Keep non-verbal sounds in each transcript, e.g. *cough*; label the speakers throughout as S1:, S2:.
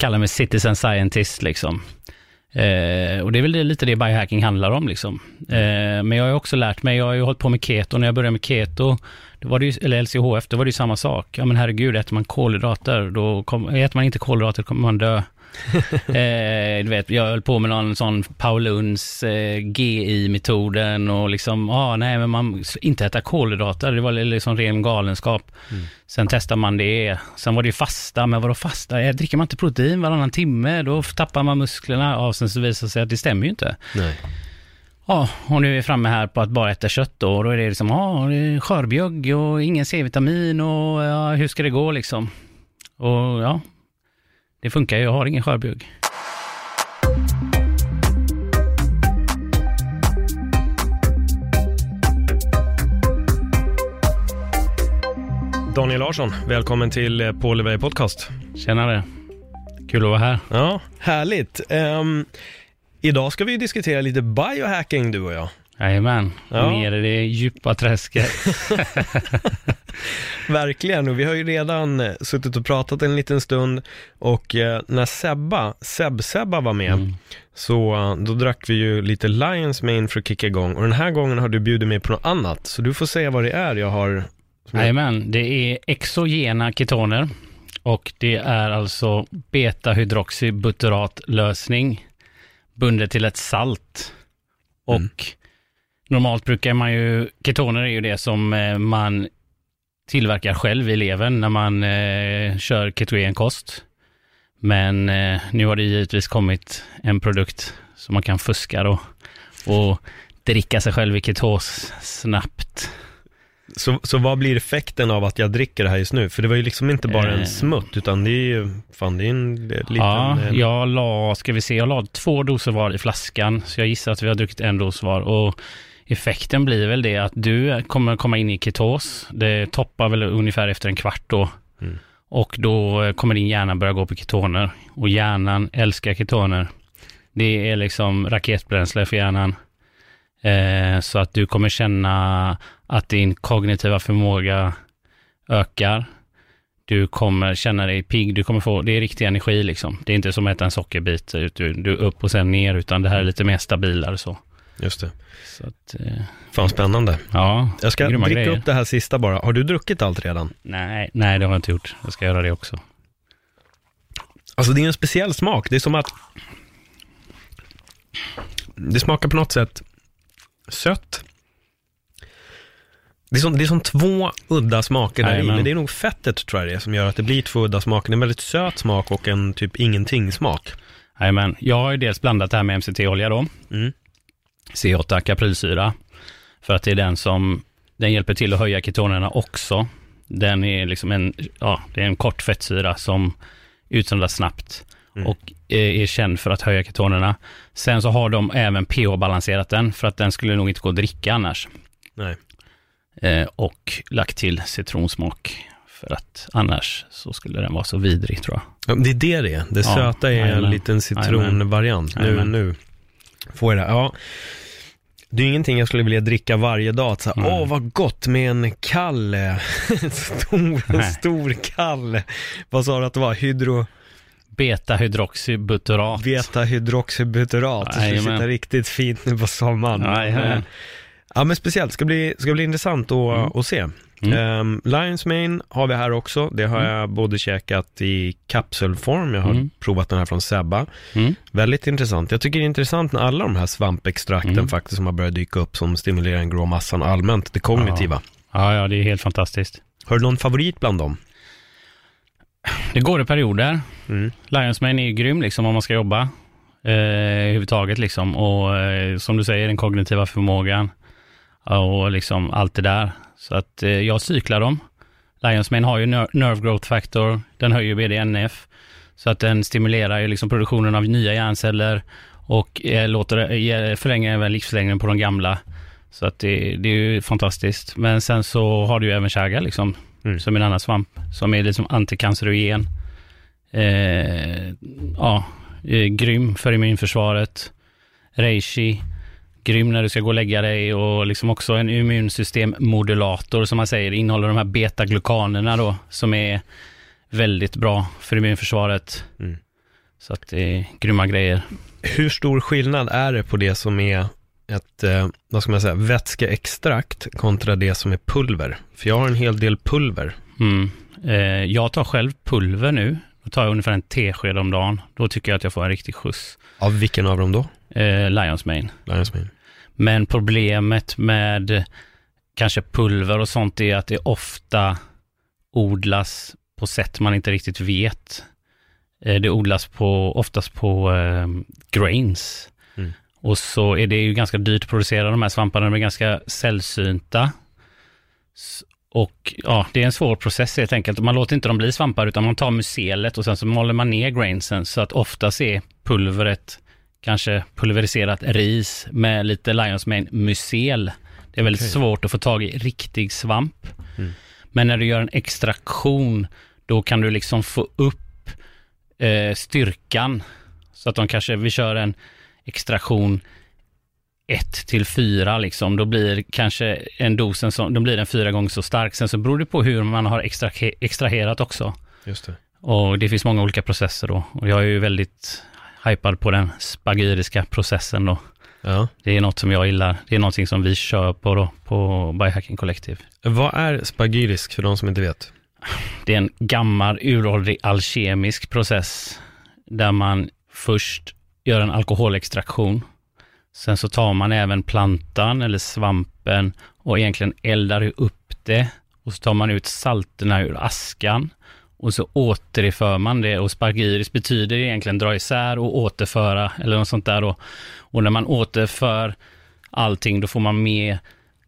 S1: Kallar mig citizen scientist liksom. Eh, och det är väl det, lite det biohacking handlar om liksom. Eh, men jag har också lärt mig, jag har ju hållit på med keto, när jag började med keto, då var det ju, eller LCHF, då var det ju samma sak. Ja men herregud, äter man kolhydrater, då kom, äter man inte kolhydrater kommer man dö. *laughs* eh, du vet, jag höll på med någon sån Pauluns eh, GI-metoden och liksom, ah, nej men man, inte äta kolhydrater, det var liksom ren galenskap. Mm. Sen testar man det, sen var det ju fasta, men vadå fasta? Eh, dricker man inte protein varannan timme, då tappar man musklerna. Ja, sen så visar det sig att det stämmer ju inte.
S2: Nej.
S1: Ja, och nu är vi framme här på att bara äta kött då, och då är det liksom, ja, är skörbjugg och ingen C-vitamin och ja, hur ska det gå liksom? Och ja, det funkar ju, jag har ingen skörbjugg.
S2: Daniel Larsson, välkommen till eh, Paul Leveille Podcast.
S1: Tjenare. Kul att vara här.
S2: Ja, härligt. Um, idag ska vi diskutera lite biohacking du och jag.
S1: Jajamän, ja. ner i det djupa träsket. *laughs*
S2: Verkligen, och vi har ju redan eh, suttit och pratat en liten stund och eh, när Sebba, Seb-Sebba var med, mm. så eh, då drack vi ju lite Lions Mane för att kicka igång och den här gången har du bjudit mig på något annat, så du får säga vad det är jag har.
S1: Jajamän, det är exogena ketoner och det är alltså beta-hydroxybuteratlösning bundet till ett salt. Och mm. Normalt brukar man ju, ketoner är ju det som man tillverkar själv i levern när man eh, kör ketogen kost. Men eh, nu har det givetvis kommit en produkt som man kan fuska då och dricka sig själv i ketos snabbt.
S2: Så, så vad blir effekten av att jag dricker det här just nu? För det var ju liksom inte bara en eh. smutt, utan det är ju, fan det är en liten...
S1: Ja, jag la, ska vi se, jag la två doser var i flaskan, så jag gissar att vi har druckit en dos var. Och Effekten blir väl det att du kommer komma in i ketos. Det toppar väl ungefär efter en kvart då. Mm. Och då kommer din hjärna börja gå på ketoner. Och hjärnan älskar ketoner. Det är liksom raketbränsle för hjärnan. Eh, så att du kommer känna att din kognitiva förmåga ökar. Du kommer känna dig pigg, du kommer få, det är riktig energi liksom. Det är inte som att äta en sockerbit, du, du upp och sen ner, utan det här är lite mer stabilare så.
S2: Just det.
S1: Så att, eh,
S2: Fan spännande.
S1: Ja,
S2: Jag ska dricka grejer. upp det här sista bara. Har du druckit allt redan?
S1: Nej, nej det har jag inte gjort. Jag ska göra det också.
S2: Alltså det är en speciell smak. Det är som att det smakar på något sätt sött. Det är som, det är som två udda smaker där i, men det är nog fettet tror jag det är som gör att det blir två udda smaker. Det är en väldigt söt smak och en typ ingenting-smak.
S1: Jajamän, jag har ju dels blandat det här med MCT-olja då. Mm. C8 kaprylsyra. För att det är den som, den hjälper till att höja ketonerna också. Den är liksom en, ja, det är en kort fettsyra som utsöndras snabbt mm. och är känd för att höja ketonerna. Sen så har de även pH-balanserat den, för att den skulle nog inte gå att dricka annars.
S2: Nej.
S1: Eh, och lagt till citronsmak, för att annars så skulle den vara så vidrig tror jag.
S2: Ja, det är det det är. Det söta är en liten citronvariant. Nu, nu får jag det. Ja. Det är ingenting jag skulle vilja dricka varje dag. Så, mm. Åh, vad gott med en kall, *laughs* stor, stor kall. Vad sa du att det var? Hydro...
S1: Beta-hydroxybutyrat.
S2: Beta-hydroxybutyrat. Det ska sitta riktigt fint nu på sommaren.
S1: Jajamän.
S2: Ja men speciellt, ska bli, ska bli intressant att, mm. att se. Mm. Um, Lions Mane har vi här också. Det har mm. jag både käkat i kapselform, jag har mm. provat den här från Sebba. Mm. Väldigt intressant. Jag tycker det är intressant när alla de här svampextrakten mm. faktiskt som har börjat dyka upp som stimulerar den grå massan allmänt, det kognitiva.
S1: Ja. ja, ja, det är helt fantastiskt.
S2: Har du någon favorit bland dem?
S1: Det går i perioder. Mm. Lions Mane är ju grym liksom om man ska jobba. Eh, överhuvudtaget liksom. Och eh, som du säger, den kognitiva förmågan och liksom allt det där. Så att eh, jag cyklar dem. Lions Mane har ju nerve growth factor, den höjer BDNF, så att den stimulerar ju liksom produktionen av nya hjärnceller och eh, låter, eh, förlänger även livslängden på de gamla. Så att det, det är ju fantastiskt. Men sen så har du ju även chaga liksom, mm. som en annan svamp, som är liksom antikancerogen. Eh, ja, eh, grym för immunförsvaret. Reishi, grym när du ska gå och lägga dig och liksom också en immunsystemmodulator som man säger, innehåller de här betaglukanerna då, som är väldigt bra för immunförsvaret. Mm. Så att det är grymma grejer.
S2: Hur stor skillnad är det på det som är ett, eh, vad ska man säga, vätskeextrakt kontra det som är pulver? För jag har en hel del pulver.
S1: Mm. Eh, jag tar själv pulver nu. Då tar jag ungefär en tesked om dagen. Då tycker jag att jag får en riktig skjuts.
S2: Av vilken av dem då?
S1: Eh, Lions Mane.
S2: Lions Mane.
S1: Men problemet med kanske pulver och sånt är att det ofta odlas på sätt man inte riktigt vet. Eh, det odlas på, oftast på eh, grains. Mm. Och så är det ju ganska dyrt att producera de här svamparna, de är ganska sällsynta. Och ja, det är en svår process helt enkelt. Man låter inte dem bli svampar, utan man tar mycelet och sen så maler man ner grainsen, så att oftast är pulvret kanske pulveriserat ris med lite Lions Mane mycel. Det är väldigt okay. svårt att få tag i riktig svamp. Mm. Men när du gör en extraktion, då kan du liksom få upp eh, styrkan. Så att de kanske, vi kör en extraktion 1 till 4 liksom, då blir kanske en dosen, så, då blir den fyra gånger så stark. Sen så beror det på hur man har extraherat också.
S2: Just det.
S1: Och det finns många olika processer då. Och jag är ju väldigt hypad på den spagyriska processen då. Ja. Det är något som jag gillar. Det är någonting som vi kör på då, på Biohacking Collective.
S2: Vad är spagyrisk för de som inte vet?
S1: Det är en gammal uråldrig alkemisk process där man först gör en alkoholextraktion. Sen så tar man även plantan eller svampen och egentligen eldar upp det och så tar man ut salterna ur askan och så återför man det och spargiris betyder egentligen dra isär och återföra eller något sånt där då. Och när man återför allting då får man med,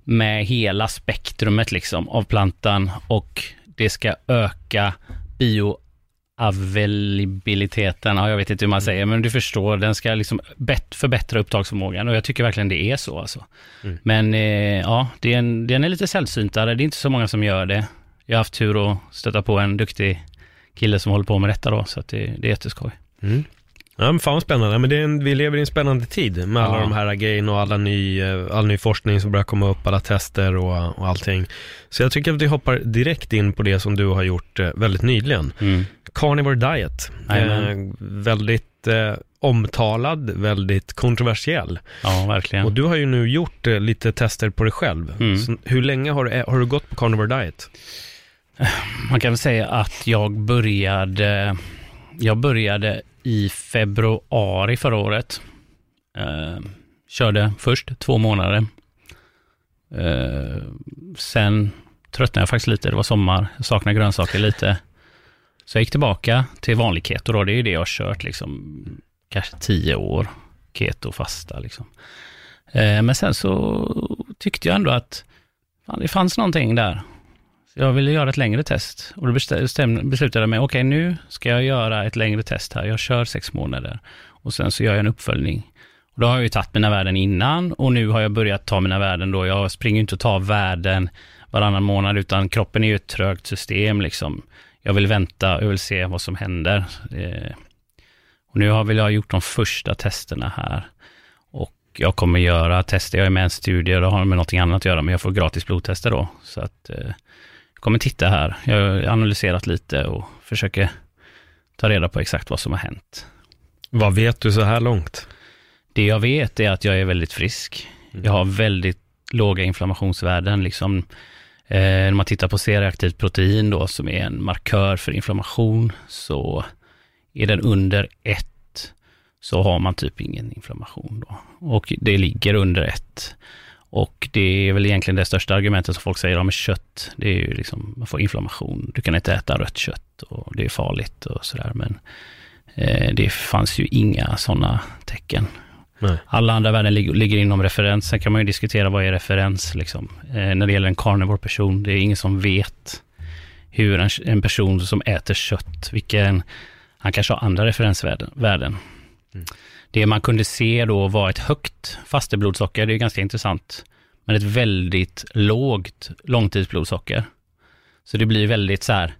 S1: med hela spektrumet liksom av plantan och det ska öka bioavailabiliteten, ja, jag vet inte hur man säger, men du förstår, den ska liksom förbättra upptagsförmågan och jag tycker verkligen det är så alltså. Mm. Men eh, ja, den, den är lite sällsyntare, det är inte så många som gör det. Jag har haft tur att stöta på en duktig kille som håller på med detta då, så att det, det är jätteskoj. Mm.
S2: Ja, men fan spännande. Men det är en, vi lever i en spännande tid med alla de här grejerna och alla ny, eh, all ny forskning som börjar komma upp, alla tester och, och allting. Så jag tycker att vi hoppar direkt in på det som du har gjort eh, väldigt nyligen. Mm. Carnivore Diet. Eh, väldigt eh, omtalad, väldigt kontroversiell.
S1: Ja, verkligen.
S2: Och du har ju nu gjort eh, lite tester på dig själv. Mm. hur länge har du, har du gått på Carnivore Diet?
S1: Man kan väl säga att jag började, jag började i februari förra året. Eh, körde först två månader. Eh, sen tröttnade jag faktiskt lite, det var sommar, jag saknade grönsaker lite. Så jag gick tillbaka till vanlig keto då, det är ju det jag har kört liksom, kanske tio år, keto fasta liksom. Eh, men sen så tyckte jag ändå att fan, det fanns någonting där jag ville göra ett längre test och då beslutade jag mig, okej okay, nu ska jag göra ett längre test här. Jag kör sex månader och sen så gör jag en uppföljning. Och då har jag ju tagit mina värden innan och nu har jag börjat ta mina värden då. Jag springer inte och tar värden varannan månad utan kroppen är ju ett trögt system liksom. Jag vill vänta, jag vill se vad som händer. Eh, och nu har väl jag gjort de första testerna här. Och jag kommer göra tester, jag är med i en studie, det har med någonting annat att göra, men jag får gratis blodtester då. Så att eh, kommer titta här. Jag har analyserat lite och försöker ta reda på exakt vad som har hänt.
S2: Vad vet du så här långt?
S1: Det jag vet är att jag är väldigt frisk. Mm. Jag har väldigt låga inflammationsvärden. Liksom, eh, när man tittar på C-reaktivt protein då, som är en markör för inflammation, så är den under ett, så har man typ ingen inflammation. Då. Och det ligger under ett. Och det är väl egentligen det största argumentet som folk säger om kött. Det är ju liksom, man får inflammation. Du kan inte äta rött kött och det är farligt och sådär. Men eh, det fanns ju inga sådana tecken. Nej. Alla andra värden lig ligger inom referens. Sen kan man ju diskutera vad är referens liksom. Eh, när det gäller en carnivore person. Det är ingen som vet hur en, en person som äter kött, vilken, han kanske har andra referensvärden. Mm. Det man kunde se då var ett högt fasteblodsocker, det är ganska intressant, men ett väldigt lågt långtidsblodsocker. Så det blir väldigt så här,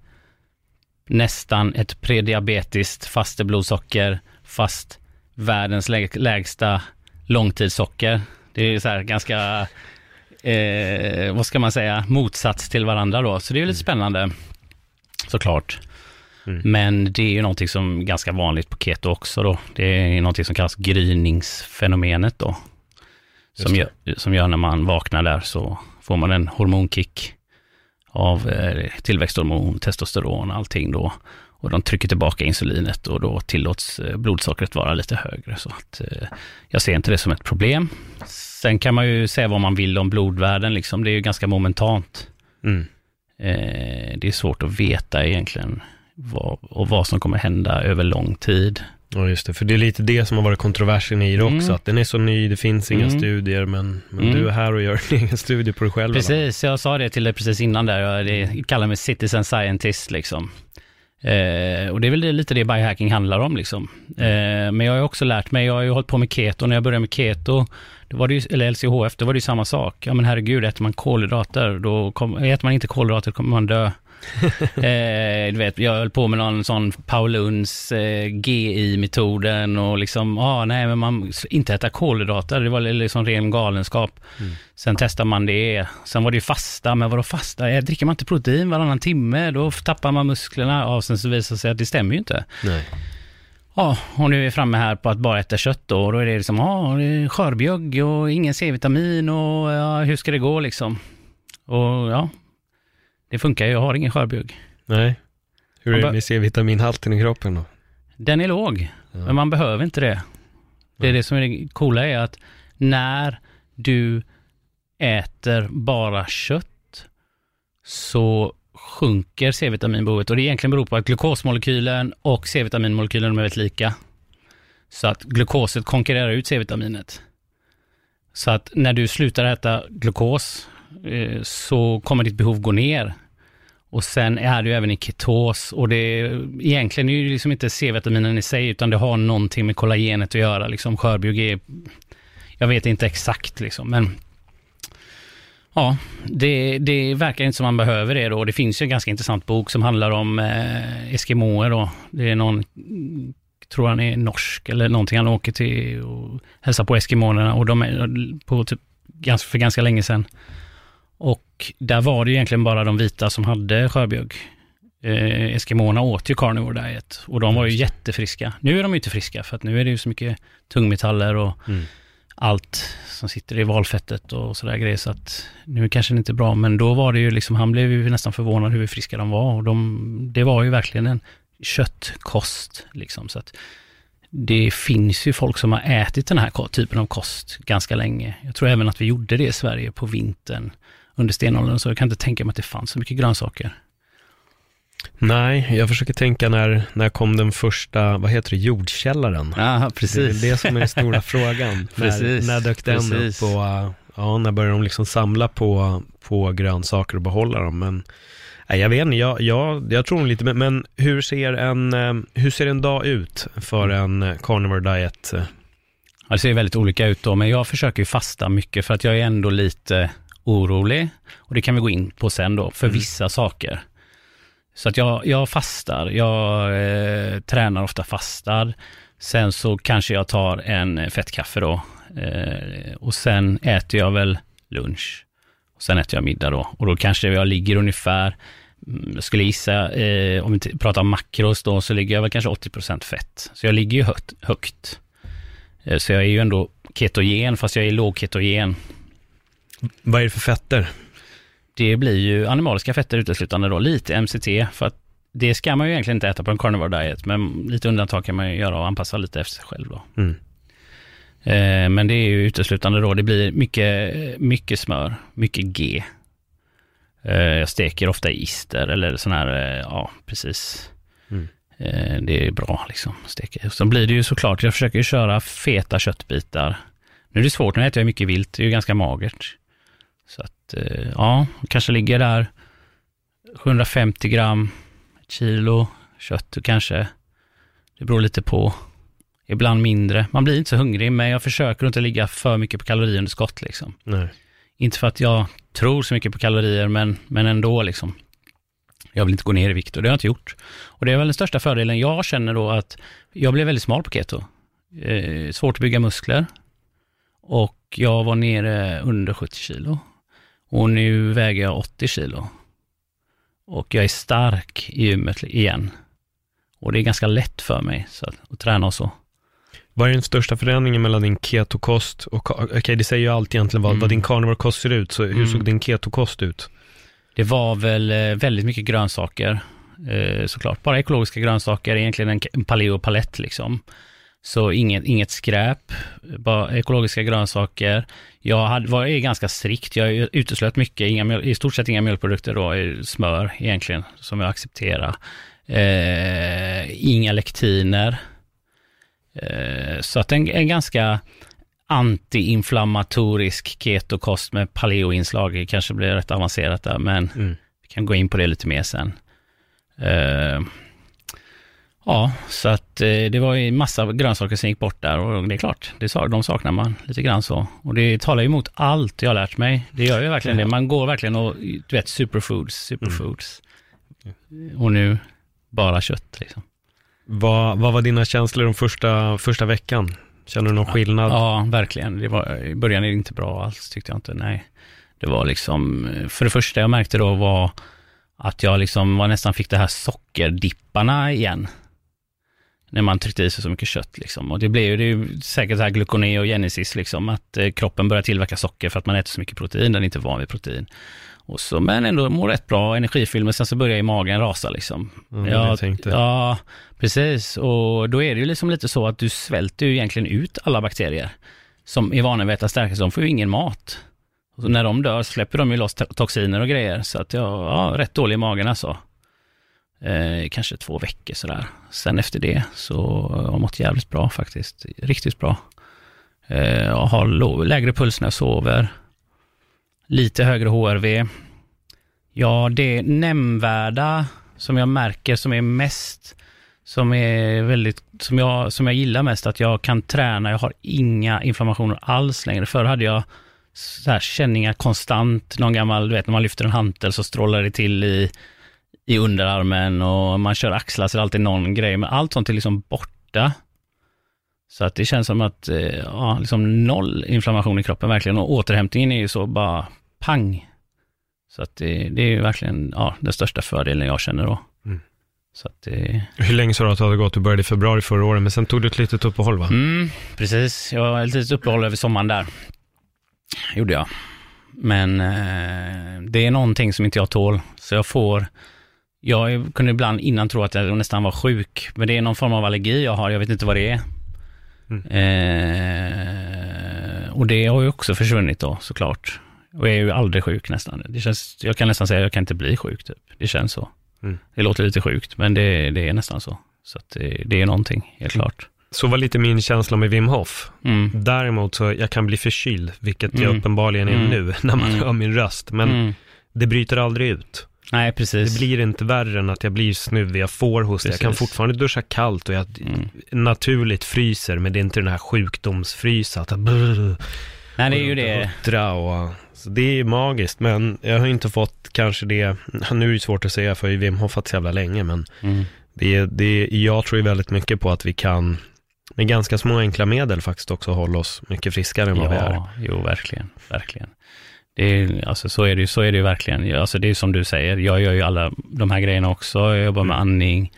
S1: nästan ett prediabetiskt fasteblodsocker, fast världens lägsta långtidssocker. Det är så här ganska, eh, vad ska man säga, motsats till varandra då. Så det är lite mm. spännande, såklart. Mm. Men det är ju någonting som är ganska vanligt på keto också då. Det är någonting som kallas gryningsfenomenet då. Som gör, som gör när man vaknar där så får man en hormonkick av eh, tillväxthormon, testosteron och allting då. Och de trycker tillbaka insulinet och då tillåts eh, blodsockret vara lite högre. Så att, eh, jag ser inte det som ett problem. Sen kan man ju säga vad man vill om blodvärden, liksom. det är ju ganska momentant. Mm. Eh, det är svårt att veta egentligen vad, och vad som kommer hända över lång tid.
S2: Ja, just det. För det är lite det som har varit kontroversen i det också. Mm. Att den är så ny, det finns inga mm. studier, men, men mm. du är här och gör *laughs* en egen studie på dig själv.
S1: Precis, jag sa det till dig precis innan där. Jag kallar mig citizen scientist liksom. Eh, och det är väl lite det biohacking handlar om liksom. Eh, men jag har också lärt mig, jag har ju hållit på med keto, när jag började med keto, då var det ju, eller LCHF, då var det ju samma sak. Ja men herregud, äter man kolhydrater, då kom, äter man inte kolhydrater kommer man dö. Eh, du vet, jag höll på med någon sån Pauluns eh, GI-metoden och liksom, ah, nej men man, inte äta kolhydrater, det var liksom ren galenskap. Mm. Sen testar man det, sen var det ju fasta, men vadå fasta? Eh, dricker man inte protein varannan timme, då tappar man musklerna. Ja, sen så visar det sig att det stämmer ju inte. Nej. Ja, och nu är vi framme här på att bara äta kött då, och då är det liksom, ja, skörbjugg och ingen C-vitamin och ja, hur ska det gå liksom? Och ja, det funkar ju, jag har ingen skörbjugg.
S2: Nej. Hur är det med C-vitaminhalten i kroppen då?
S1: Den är låg, ja. men man behöver inte det. Det är det som är det coola är att när du äter bara kött så sjunker C-vitaminbehovet och det egentligen beror på att glukosmolekylen och C-vitaminmolekylen är väldigt lika. Så att glukoset konkurrerar ut C-vitaminet. Så att när du slutar äta glukos eh, så kommer ditt behov gå ner. Och sen är du även i ketos och det är, egentligen är det liksom inte C-vitaminen i sig utan det har någonting med kollagenet att göra. Liksom skörbjugg är, jag vet inte exakt liksom, men Ja, det, det verkar inte som man behöver det då. Det finns ju en ganska intressant bok som handlar om eh, Eskimoer då. Det är någon, tror han är norsk eller någonting, han åker till och hälsar på Eskimoerna och de är på typ, för ganska länge sedan. Och där var det egentligen bara de vita som hade skörbjugg. Eh, Eskimoerna åt ju carnivore diet och de var ju jättefriska. Nu är de ju inte friska för att nu är det ju så mycket tungmetaller och mm allt som sitter i valfettet och sådär grejer. Så att nu kanske det inte är bra, men då var det ju liksom, han blev ju nästan förvånad hur friska de var. Och de, det var ju verkligen en köttkost liksom. Så att det finns ju folk som har ätit den här typen av kost ganska länge. Jag tror även att vi gjorde det i Sverige på vintern under stenåldern, så jag kan inte tänka mig att det fanns så mycket grönsaker.
S2: Nej, jag försöker tänka när, när kom den första, vad heter det, jordkällaren?
S1: Ja, precis.
S2: Det är det som är den stora *laughs* frågan.
S1: precis,
S2: när, när dök den precis. upp och ja, när började de liksom samla på, på grönsaker och behålla dem? Men nej, jag vet inte, jag, jag, jag tror lite, men, men hur, ser en, eh, hur ser en dag ut för en eh, carnivore diet? Ja,
S1: det ser väldigt olika ut då, men jag försöker ju fasta mycket för att jag är ändå lite orolig. Och det kan vi gå in på sen då, för mm. vissa saker. Så att jag, jag fastar, jag eh, tränar ofta fastad. Sen så kanske jag tar en fettkaffe då. Eh, och sen äter jag väl lunch. Och sen äter jag middag då. Och då kanske jag ligger ungefär, mm, jag skulle gissa, eh, om vi pratar om makros då, så ligger jag väl kanske 80% fett. Så jag ligger ju högt. högt. Eh, så jag är ju ändå ketogen, fast jag är lågketogen.
S2: Vad är det för fetter?
S1: det blir ju animaliska fetter uteslutande då, lite MCT, för att det ska man ju egentligen inte äta på en carnivore diet, men lite undantag kan man ju göra och anpassa lite efter sig själv då. Mm. Eh, men det är ju uteslutande då, det blir mycket, mycket smör, mycket G. Eh, jag steker ofta i ister eller sån här, eh, ja precis. Mm. Det är bra liksom, steka. Sen blir det ju såklart, jag försöker ju köra feta köttbitar. Nu är det svårt, nu äter jag mycket vilt, det är ju ganska magert. Så att, eh, ja, kanske ligger där 750 gram, ett kilo kött kanske. Det beror lite på. Ibland mindre. Man blir inte så hungrig, men jag försöker inte ligga för mycket på kaloriunderskott liksom.
S2: Nej.
S1: Inte för att jag tror så mycket på kalorier, men, men ändå liksom. Jag vill inte gå ner i vikt och det har jag inte gjort. Och det är väl den största fördelen jag känner då att jag blev väldigt smal på keto. Eh, svårt att bygga muskler. Och jag var nere under 70 kilo. Och nu väger jag 80 kilo. Och jag är stark i gymmet igen. Och det är ganska lätt för mig så att, att träna och så.
S2: Vad är den största förändringen mellan din ketokost och, okej okay, det säger ju allt egentligen vad, mm. vad din carnivore-kost ser ut, så hur mm. såg din ketokost ut?
S1: Det var väl eh, väldigt mycket grönsaker, eh, såklart. Bara ekologiska grönsaker, egentligen en paleo-palett liksom. Så inget, inget skräp, bara ekologiska grönsaker. Jag hade, var är ganska strikt, jag uteslöt mycket, inga i stort sett inga mjölkprodukter då, smör egentligen, som jag accepterar. Eh, inga lektiner. Eh, så att en, en ganska antiinflammatorisk ketokost med paleoinslag, kanske blir rätt avancerat där, men mm. vi kan gå in på det lite mer sen. Eh, Ja, så att eh, det var ju massa grönsaker som gick bort där och det är klart, det, de saknar man lite grann så. Och det talar ju emot allt jag har lärt mig. Det gör ju verkligen det. Man går verkligen och, du vet, superfoods, superfoods. Mm. Och nu bara kött liksom.
S2: Vad, vad var dina känslor de första, första veckan? Känner du någon
S1: ja,
S2: skillnad?
S1: Ja, verkligen. Det var, I början är det inte bra alls, tyckte jag inte. Nej. Det var liksom, för det första jag märkte då var att jag liksom var nästan fick det här sockerdipparna igen när man tryckte i sig så mycket kött. Liksom. Och det blev ju, det är ju säkert så här gluconeogenesis, liksom, att eh, kroppen börjar tillverka socker för att man äter så mycket protein, den är inte van vid protein. Och så, men ändå mår rätt bra, energifylld, men sen så börjar ju magen rasa liksom.
S2: Mm, ja,
S1: ja, precis. Och då är det ju liksom lite så att du svälter ju egentligen ut alla bakterier som är vana vid att äta stärkelse, de får ju ingen mat. Och när de dör släpper de ju loss toxiner och grejer, så att jag, ja, rätt dålig i magen alltså eh, kanske två veckor sådär. Sen efter det så har jag mått jävligt bra faktiskt, riktigt bra. Eh, jag har lägre puls när jag sover, lite högre HRV. Ja, det nämnvärda som jag märker som är mest, som är väldigt, som jag, som jag gillar mest, att jag kan träna, jag har inga inflammationer alls längre. Förr hade jag så här känningar konstant, någon gammal, du vet när man lyfter en hantel så strålar det till i i underarmen och man kör axlar så det är alltid någon grej, men allt sånt är liksom borta. Så att det känns som att, eh, ja, liksom noll inflammation i kroppen verkligen och återhämtningen är ju så bara pang. Så att det, det är ju verkligen, ja, den största fördelen jag känner då. Mm. Så att det...
S2: Hur länge sa du att det hade gått? Du började i februari förra året, men sen tog du ett litet uppehåll va?
S1: Mm, precis. Jag har ett litet uppehåll över sommaren där. Gjorde jag. Men eh, det är någonting som inte jag tål, så jag får jag kunde ibland innan tro att jag nästan var sjuk, men det är någon form av allergi jag har, jag vet inte vad det är. Mm. Eh, och det har ju också försvunnit då såklart. Och jag är ju aldrig sjuk nästan. Det känns, jag kan nästan säga att jag kan inte bli sjuk typ. Det känns så. Mm. Det låter lite sjukt, men det, det är nästan så. Så det, det, är någonting, helt mm. klart.
S2: Så var lite min känsla med Wim Hof. Mm. Däremot så, jag kan bli förkyld, vilket jag mm. uppenbarligen är mm. nu, *laughs* när man hör min röst. Men det bryter aldrig ut.
S1: Nej, precis.
S2: Det blir inte värre än att jag blir snuvig, jag får hosta, jag kan fortfarande duscha kallt och jag mm. naturligt fryser, men det är inte den här sjukdomsfrysa, att brr,
S1: Nej, det är ju det.
S2: Och, så det är magiskt, men jag har inte fått kanske det, nu är det svårt att säga för vi har fått så jävla länge, men mm. det, det, jag tror ju väldigt mycket på att vi kan med ganska små enkla medel faktiskt också hålla oss mycket friskare än vad
S1: ja,
S2: vi är.
S1: Jo, verkligen, verkligen. Det är, alltså, så är det ju så är det verkligen. Alltså, det är som du säger, jag gör ju alla de här grejerna också. Jag jobbar med mm. andning,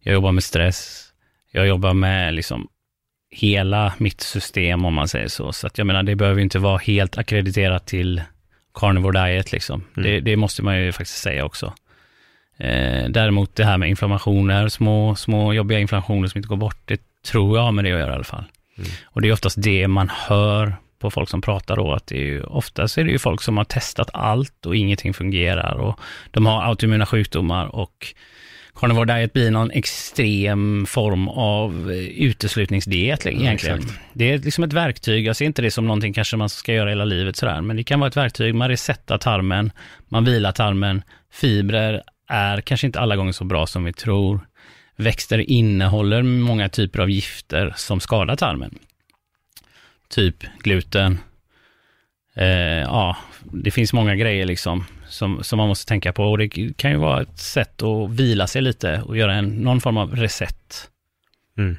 S1: jag jobbar med stress, jag jobbar med liksom hela mitt system om man säger så. Så att jag menar, det behöver inte vara helt akkrediterat till carnivore diet liksom. Mm. Det, det, måste man ju faktiskt säga också. Eh, däremot det här med inflammationer, små, små jobbiga inflammationer som inte går bort, det tror jag har med det att göra i alla fall. Mm. Och det är oftast det man hör på folk som pratar då, att det är ju, oftast är det ju folk som har testat allt och ingenting fungerar och de har autoimmuna sjukdomar och carnivore diet blir någon extrem form av eh, uteslutningsdiet egentligen. Mm, det är liksom ett verktyg, jag ser inte det som någonting kanske man ska göra hela livet sådär, men det kan vara ett verktyg, man resettar tarmen, man vilar tarmen, fibrer är kanske inte alla gånger så bra som vi tror. Växter innehåller många typer av gifter som skadar tarmen. Typ gluten, eh, ja, det finns många grejer liksom som, som man måste tänka på och det kan ju vara ett sätt att vila sig lite och göra en, någon form av reset.
S2: Mm.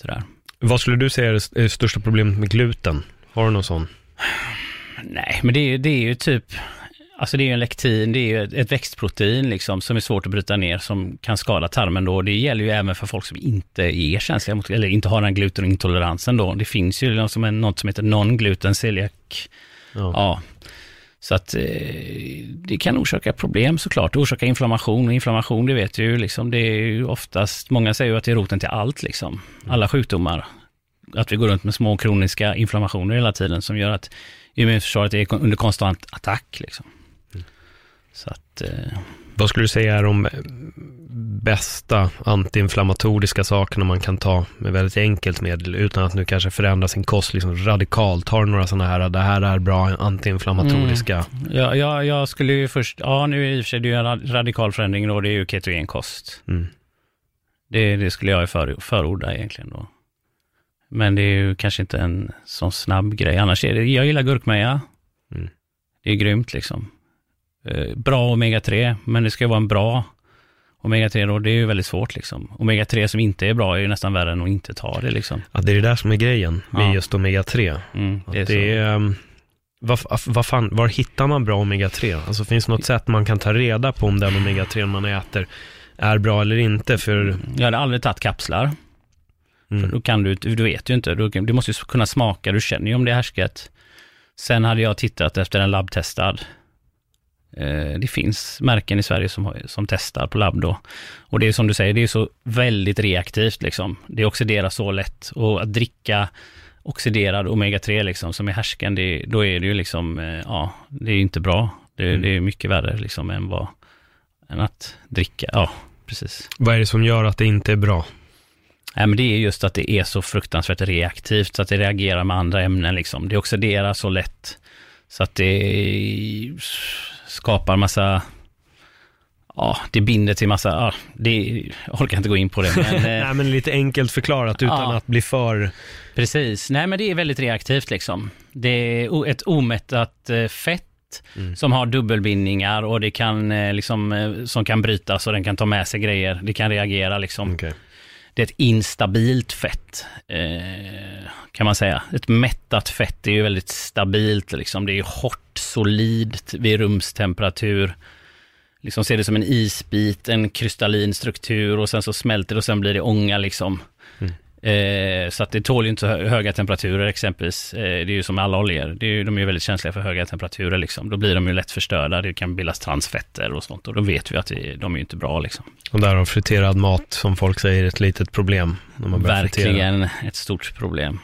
S1: Sådär.
S2: Vad skulle du säga är det största problemet med gluten? Har du någon sån?
S1: Nej, men det är, det är ju typ, alltså det är ju en lektin, det är ju ett, växtprotein liksom som är svårt att bryta ner som kan skada tarmen då. Det gäller ju även för folk som inte är känsliga mot, eller inte har den glutenintoleransen då. Det finns ju något som, är, något som heter non-gluten celiac. Ja. ja. Så att eh, det kan orsaka problem såklart, orsaka inflammation och inflammation det vet ju liksom, det är ju oftast, många säger ju att det är roten till allt liksom, alla sjukdomar. Att vi går runt med små kroniska inflammationer hela tiden som gör att immunförsvaret är under konstant attack liksom. Så att... Eh,
S2: Vad skulle du säga är de bästa antiinflammatoriska sakerna man kan ta med väldigt enkelt medel utan att nu kanske förändra sin kost liksom radikalt? Har du några sådana här, det här är bra antiinflammatoriska?
S1: Mm. Ja, ja, jag skulle ju först, ja nu i och för sig det är en radikal förändring då, det är ju ketogenkost. Mm. Det, det skulle jag för, förorda egentligen då. Men det är ju kanske inte en sån snabb grej. Annars är det, jag gillar gurkmeja. Mm. Det är grymt liksom. Eh, bra omega-3, men det ska vara en bra Omega-3 då, det är ju väldigt svårt liksom. Omega-3 som inte är bra är ju nästan värre än att inte ta det liksom.
S2: Ja, det är det där som är grejen med ja. just Omega-3. Mm, det är, det är um, vad, vad fan, var hittar man bra Omega-3? Alltså finns det något sätt man kan ta reda på om den Omega-3 man äter är bra eller inte? För...
S1: Jag hade aldrig tagit kapslar. Mm. För då kan du, du vet ju inte, du, du måste ju kunna smaka, du känner ju om det är härsket. Sen hade jag tittat efter en labbtestad det finns märken i Sverige som, som testar på labb då. Och det är som du säger, det är så väldigt reaktivt liksom. Det oxiderar så lätt och att dricka oxiderad omega-3 liksom som är härsken, det, då är det ju liksom, eh, ja, det är inte bra. Det, mm. det, är mycket värre liksom än vad, än att dricka, ja, precis.
S2: Vad är det som gör att det inte är bra?
S1: Nej, men det är just att det är så fruktansvärt reaktivt, så att det reagerar med andra ämnen liksom. Det oxiderar så lätt, så att det skapar massa Ja, det binder till massa, ja, det, jag orkar inte gå in på det. Men, *laughs*
S2: Nej, men lite enkelt förklarat utan ja, att bli för...
S1: Precis, nej men det är väldigt reaktivt liksom. Det är ett omättat eh, fett mm. som har dubbelbindningar och det kan eh, liksom, eh, som kan brytas och den kan ta med sig grejer. Det kan reagera liksom. Okay det är ett instabilt fett, eh, kan man säga. Ett mättat fett är ju väldigt stabilt, liksom. det är hårt, solidt vid rumstemperatur. Liksom ser det som en isbit, en kristallin struktur och sen så smälter det och sen blir det ånga liksom. Eh, så att det tål ju inte så höga temperaturer exempelvis. Eh, det är ju som med alla oljor, det är, de är ju väldigt känsliga för höga temperaturer liksom. Då blir de ju lätt förstörda, det kan bildas transfetter och sånt och då vet vi att det, de är ju inte bra liksom.
S2: Och där har friterad mat, som folk säger, ett litet problem.
S1: När man Verkligen fritera. ett stort problem.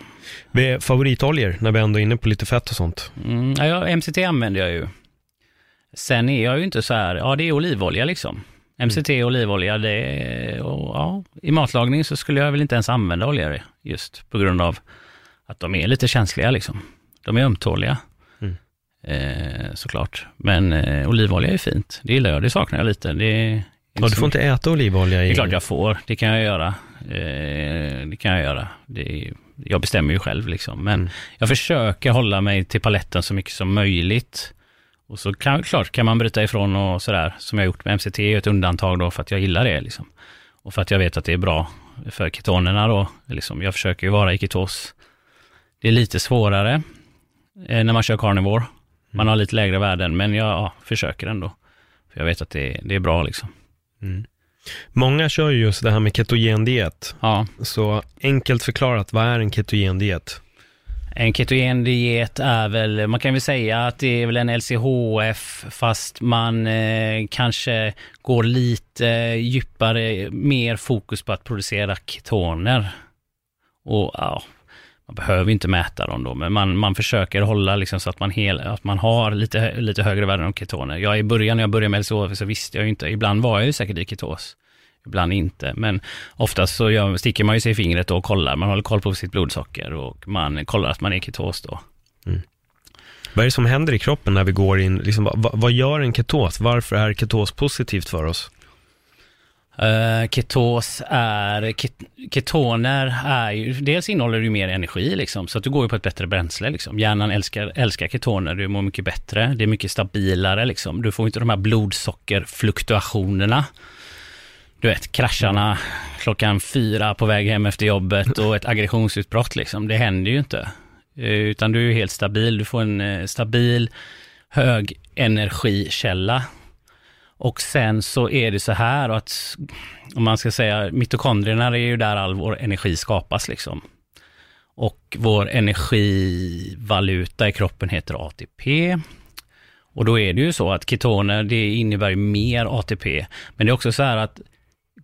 S2: Favoritoljor, när vi ändå är inne på lite fett och sånt?
S1: Mm, ja, MCT använder jag ju. Sen är jag ju inte så här, ja det är olivolja liksom. MCT och olivolja, det, och, ja, i matlagning så skulle jag väl inte ens använda olja just på grund av att de är lite känsliga liksom. De är ömtåliga. Mm. Eh, såklart. Men eh, olivolja är fint. Det gillar jag, det saknar jag lite. Det
S2: ja, du får inte äta olivolja?
S1: I... Det är klart jag får, det kan jag göra. Eh, det kan jag göra. Det, jag bestämmer ju själv liksom. Men mm. jag försöker hålla mig till paletten så mycket som möjligt. Och så kan, klart kan man bryta ifrån och sådär, som jag gjort med MCT, är ett undantag då för att jag gillar det. Liksom. Och för att jag vet att det är bra för ketonerna då. Liksom. Jag försöker ju vara i ketos. Det är lite svårare eh, när man kör carnivore. Man har lite lägre värden, men jag ja, försöker ändå. För jag vet att det, det är bra liksom. Mm.
S2: Många kör ju just det här med ketogendiet. Ja. Så enkelt förklarat, vad är en ketogendiet?
S1: En ketogen diet är väl, man kan väl säga att det är väl en LCHF fast man eh, kanske går lite djupare, mer fokus på att producera ketoner. Och ja, man behöver inte mäta dem då, men man, man försöker hålla liksom så att man, hel, att man har lite, lite högre värden av ketoner. Jag i början när jag började med LCHF så visste jag ju inte, ibland var jag ju säkert i ketos ibland inte. Men oftast så gör, sticker man ju sig i fingret och kollar, man håller koll på sitt blodsocker och man kollar att man är ketos då. Mm.
S2: Vad är det som händer i kroppen när vi går in, liksom, vad, vad gör en ketos? Varför är ketos positivt för oss?
S1: Uh, ketos är, ket, ketoner är ju, dels innehåller du mer energi liksom, så att du går ju på ett bättre bränsle liksom. Hjärnan älskar, älskar ketoner, du mår mycket bättre, det är mycket stabilare liksom. Du får inte de här blodsockerfluktuationerna. Du vet, krascharna klockan fyra på väg hem efter jobbet och ett aggressionsutbrott liksom. Det händer ju inte. Eh, utan du är helt stabil, du får en eh, stabil hög energikälla och sen så är det så här att, om man ska säga, mitokondrierna är ju där all vår energi skapas liksom. Och vår energivaluta i kroppen heter ATP. Och då är det ju så att ketoner, det innebär mer ATP. Men det är också så här att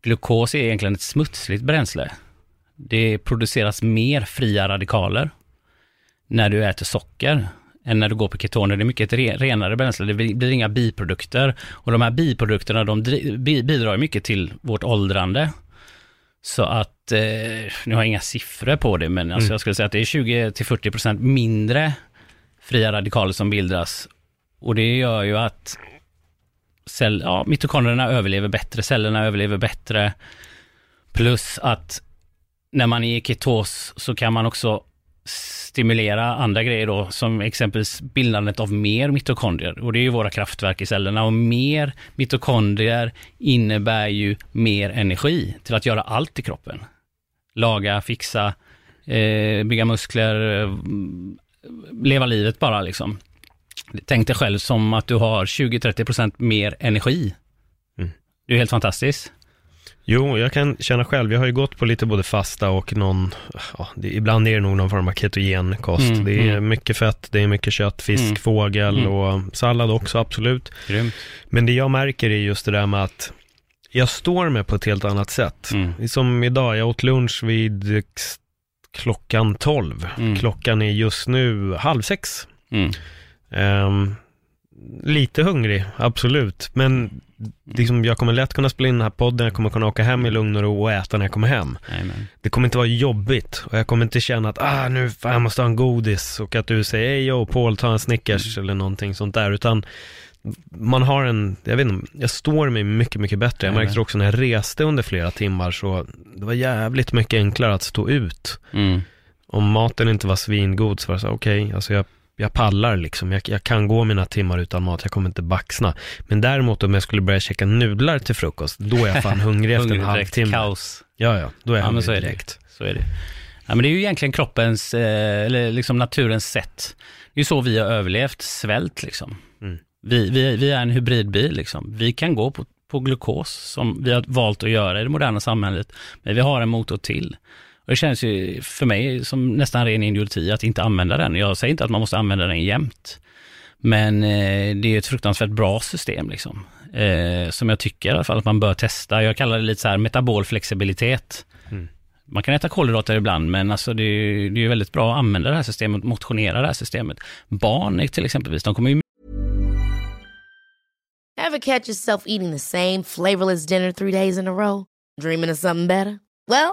S1: glukos är egentligen ett smutsligt bränsle. Det produceras mer fria radikaler när du äter socker än när du går på ketoner. Det är mycket ett renare bränsle, det blir inga biprodukter. Och de här biprodukterna, de bidrar mycket till vårt åldrande. Så att, eh, nu har jag inga siffror på det, men alltså mm. jag skulle säga att det är 20-40% mindre fria radikaler som bildas. Och det gör ju att cell, ja, mitokondrierna överlever bättre, cellerna överlever bättre. Plus att när man är i ketos så kan man också stimulera andra grejer då, som exempelvis bildandet av mer mitokondrier. Och det är ju våra kraftverk i cellerna. Och mer mitokondrier innebär ju mer energi till att göra allt i kroppen. Laga, fixa, eh, bygga muskler, eh, leva livet bara liksom. Tänk dig själv som att du har 20-30% mer energi. Mm. Det är helt fantastiskt.
S2: Jo, jag kan känna själv, jag har ju gått på lite både fasta och någon, ja, det, ibland är det nog någon form av ketogenkost. Mm, det är mm. mycket fett, det är mycket kött, fisk, mm. fågel mm. och sallad också, absolut.
S1: Grymt.
S2: Men det jag märker är just det där med att jag står med på ett helt annat sätt. Mm. Som idag, jag åt lunch vid klockan 12. Mm. Klockan är just nu halv sex. Um, lite hungrig, absolut. Men liksom, jag kommer lätt kunna spela in den här podden, jag kommer kunna åka hem i lugn och ro och äta när jag kommer hem.
S1: Amen.
S2: Det kommer inte vara jobbigt och jag kommer inte känna att, ah nu, fan, jag måste ha en godis och att du säger, hej yo, Paul, ta en Snickers mm. eller någonting sånt där, utan man har en, jag vet inte, jag står mig mycket, mycket bättre. Jag märkte också när jag reste under flera timmar så det var jävligt mycket enklare att stå ut.
S1: Mm.
S2: Om maten inte var svingod så var det så, okej, okay, alltså jag jag pallar liksom, jag, jag, kan gå mina timmar utan mat, jag kommer inte baxna. Men däremot om jag skulle börja käka nudlar till frukost, då är jag fan *laughs* hungrig efter en halvtimme.
S1: kaos.
S2: Ja, ja, då är jag
S1: ja,
S2: hungrig
S1: så är
S2: direkt.
S1: Det. Så är det. Ja, men det är ju egentligen kroppens, eh, eller liksom naturens sätt. Det är ju så vi har överlevt svält liksom. Mm. Vi, vi, vi är en hybridbil liksom. Vi kan gå på, på glukos som vi har valt att göra i det moderna samhället, men vi har en motor till. Det känns ju för mig som nästan ren idioti att inte använda den. Jag säger inte att man måste använda den jämt. Men eh, det är ett fruktansvärt bra system liksom. Eh, som jag tycker i alla fall att man bör testa. Jag kallar det lite så här metabol flexibilitet. Mm. Man kan äta kolhydrater ibland, men alltså det, är, det är väldigt bra att använda det här systemet, motionera det här systemet. Barn till exempelvis, de kommer ju...
S3: Have catch yourself eating the same flavorless dinner three days in a row? Dreaming of something better? Well,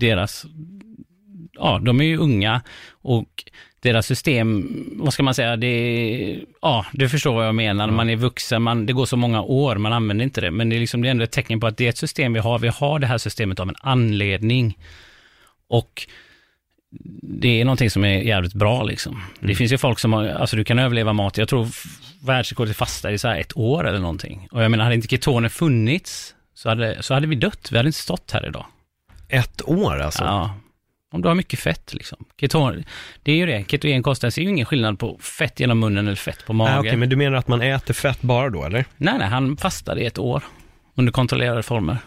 S1: deras ja, de är ju unga och deras system, vad ska man säga, det ja, du förstår vad jag menar. Man är vuxen, man, det går så många år, man använder inte det. Men det är, liksom, det är ändå ett tecken på att det är ett system vi har. Vi har det här systemet av en anledning. Och det är någonting som är jävligt bra liksom. Mm. Det finns ju folk som har, alltså du kan överleva mat, jag tror världsrekordet fasta i så här ett år eller någonting. Och jag menar, hade inte ketoner funnits så hade, så hade vi dött, vi hade inte stått här idag.
S2: Ett år alltså?
S1: Ja. Om du har mycket fett liksom. Keton, det är ju det, ketogenkosten ser ju ingen skillnad på fett genom munnen eller fett på magen.
S2: Ah, okay, men du menar att man äter fett bara då eller?
S1: Nej, nej, han fastade i ett år under kontrollerade former.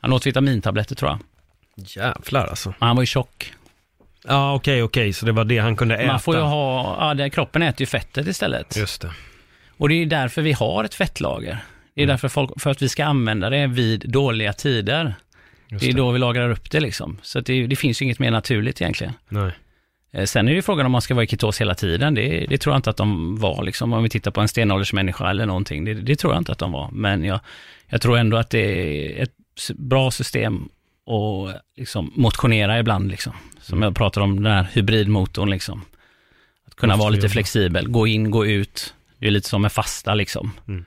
S1: Han åt vitamintabletter tror jag.
S2: Jävlar alltså.
S1: Men han var ju tjock.
S2: Ja, okej, okay, okej, okay. så det var det han kunde äta.
S1: Man får ju ha, ja, det, kroppen äter ju fettet istället.
S2: Just det.
S1: Och det är ju därför vi har ett fettlager. Det är mm. därför folk, för att vi ska använda det vid dåliga tider. Just det är då vi lagrar upp det liksom. Så det, det, finns ju inget mer naturligt egentligen.
S2: Nej.
S1: Eh, sen är det ju frågan om man ska vara i ketos hela tiden. Det, det, tror jag inte att de var, liksom, om vi tittar på en stenåldersmänniska eller någonting. Det, det, tror jag inte att de var. Men jag, jag tror ändå att det är ett bra system att liksom, motionera ibland. Liksom. Som jag pratar om, den här hybridmotorn. Liksom. Att kunna vara lite flexibel, gå in, gå ut. Det är lite som med fasta liksom. Mm.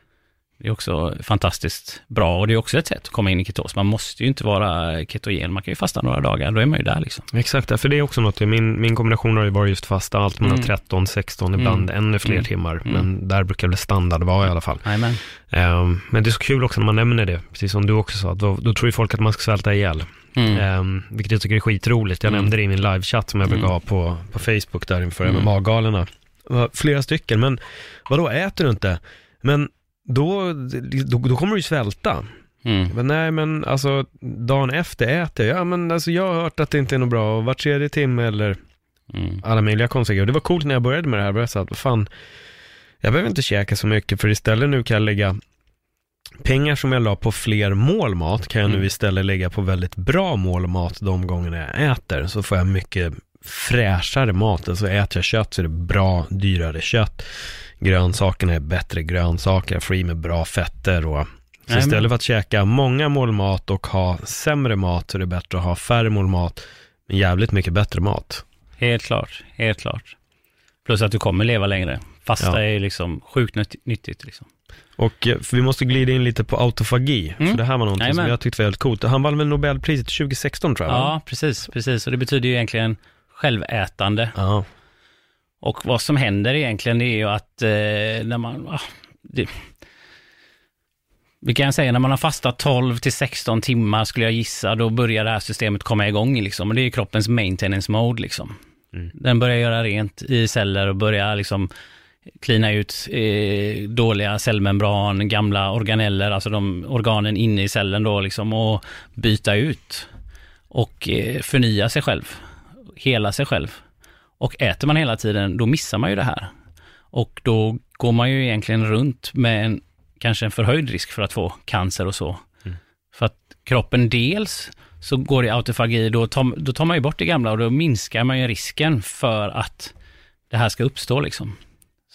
S1: Det är också fantastiskt bra och det är också ett sätt att komma in i ketos. Man måste ju inte vara ketogen, man kan ju fasta några dagar, då är man ju där liksom.
S2: Exakt, för det är också något, min, min kombination har ju varit just fasta, allt mellan mm. 13, 16, ibland mm. ännu fler mm. timmar, mm. men där brukar väl standard vara i alla fall.
S1: Amen.
S2: Um, men det är så kul också när man nämner det, precis som du också sa, då, då tror ju folk att man ska svälta ihjäl. Mm. Um, vilket jag tycker är skitroligt. Jag mm. nämnde det i min livechatt som jag brukar mm. ha på, på Facebook där inför mm. MMA-galorna. Flera stycken, men vadå, äter du inte? Men då, då, då kommer du ju svälta. Mm. Men nej men alltså dagen efter äter jag, ja men alltså jag har hört att det inte är något bra och var tredje timme eller mm. alla möjliga konstiga. Det var coolt när jag började med det här, jag sa att fan, jag behöver inte käka så mycket för istället nu kan jag lägga pengar som jag la på fler målmat kan jag mm. nu istället lägga på väldigt bra målmat de gångerna jag äter. Så får jag mycket fräschare mat. Alltså äter jag kött så är det bra, dyrare kött grönsakerna är bättre grönsaker, jag får i mig bra fetter och så istället för att käka många mål mat och ha sämre mat så är det bättre att ha färre mål mat, men jävligt mycket bättre mat.
S1: Helt klart, helt klart. Plus att du kommer leva längre. Fasta ja. är liksom sjukt nyttigt liksom.
S2: Och eh, vi måste glida in lite på autofagi, mm. för det här var någonting Jajamän. som jag tyckte var väldigt coolt. Han vann väl Nobelpriset 2016 tror jag?
S1: Ja, precis, precis. Och det betyder ju egentligen självätande. Ja. Och vad som händer egentligen är ju att eh, när man... Ah, det, vi kan säga när man har fastat 12 till 16 timmar skulle jag gissa, då börjar det här systemet komma igång liksom. Och det är kroppens maintenance mode liksom. Mm. Den börjar göra rent i celler och börjar liksom klina ut eh, dåliga cellmembran, gamla organeller, alltså de organen inne i cellen då liksom och byta ut och eh, förnya sig själv, hela sig själv. Och äter man hela tiden, då missar man ju det här. Och då går man ju egentligen runt med en, kanske en förhöjd risk för att få cancer och så. Mm. För att kroppen dels så går i autofagi, då tar, då tar man ju bort det gamla och då minskar man ju risken för att det här ska uppstå liksom.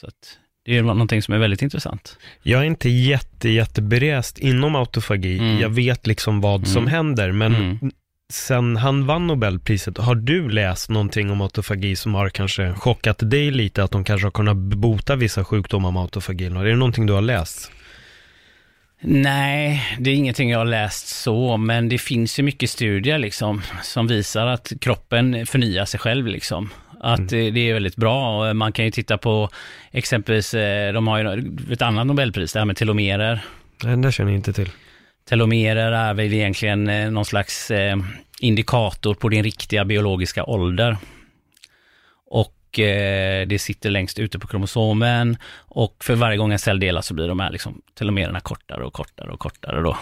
S1: Så att det är någonting som är väldigt intressant.
S2: Jag är inte jätte, jätteberest inom autofagi. Mm. Jag vet liksom vad mm. som händer, men mm sen han vann Nobelpriset, har du läst någonting om autofagi som har kanske chockat dig lite? Att de kanske har kunnat bota vissa sjukdomar med autofagin? Är det någonting du har läst?
S1: Nej, det är ingenting jag har läst så, men det finns ju mycket studier liksom som visar att kroppen förnyar sig själv liksom. Att mm. det är väldigt bra. Man kan ju titta på exempelvis, eh, de har ju ett annat Nobelpris, det här med telomerer.
S2: Nej, det känner jag inte till.
S1: Telomerer är väl egentligen eh, någon slags eh, indikator på din riktiga biologiska ålder. Och eh, det sitter längst ute på kromosomen och för varje gång en cell delas så blir de här liksom, telomererna kortare och kortare och kortare då.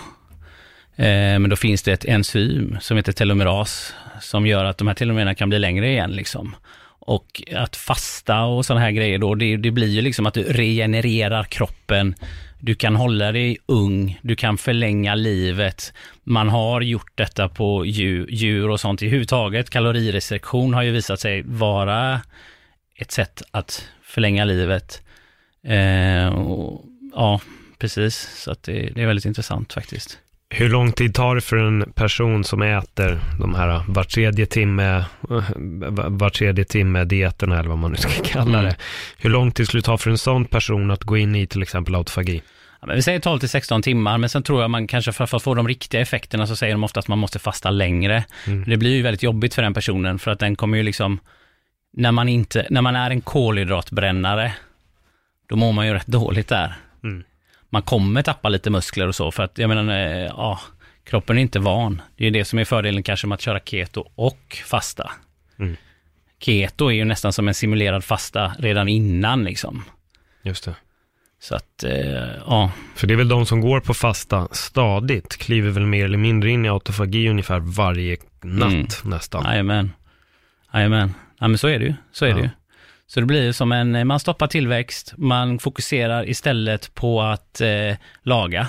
S1: Men då finns det ett enzym som heter telomeras som gör att de här telomererna kan bli längre igen liksom. Och att fasta och sådana här grejer då, det, det blir ju liksom att du regenererar kroppen du kan hålla dig ung, du kan förlänga livet. Man har gjort detta på djur, och sånt. I huvudtaget, kalorirestriktion har ju visat sig vara ett sätt att förlänga livet. Eh, och, ja, precis. Så att det, det, är väldigt intressant faktiskt.
S2: Hur lång tid tar det för en person som äter de här var tredje timme, var tredje timme dieterna eller vad man nu ska kalla det. Mm. Hur lång tid skulle det ta för en sån person att gå in i till exempel autofagi?
S1: Ja, men vi säger 12 till 16 timmar, men sen tror jag man kanske för att få de riktiga effekterna så säger de ofta att man måste fasta längre. Mm. Det blir ju väldigt jobbigt för den personen för att den kommer ju liksom, när man inte, när man är en kolhydratbrännare, då mår man ju rätt dåligt där. Mm man kommer tappa lite muskler och så, för att jag menar, eh, ja, kroppen är inte van. Det är det som är fördelen kanske med att köra keto och fasta. Mm. Keto är ju nästan som en simulerad fasta redan innan liksom.
S2: Just det.
S1: Så att, eh, ja.
S2: För det är väl de som går på fasta stadigt, kliver väl mer eller mindre in i autofagi ungefär varje natt mm. nästan.
S1: Jajamän. Jajamän. Ja men så är det ju. Så är ja. det ju. Så det blir som en, man stoppar tillväxt, man fokuserar istället på att eh, laga.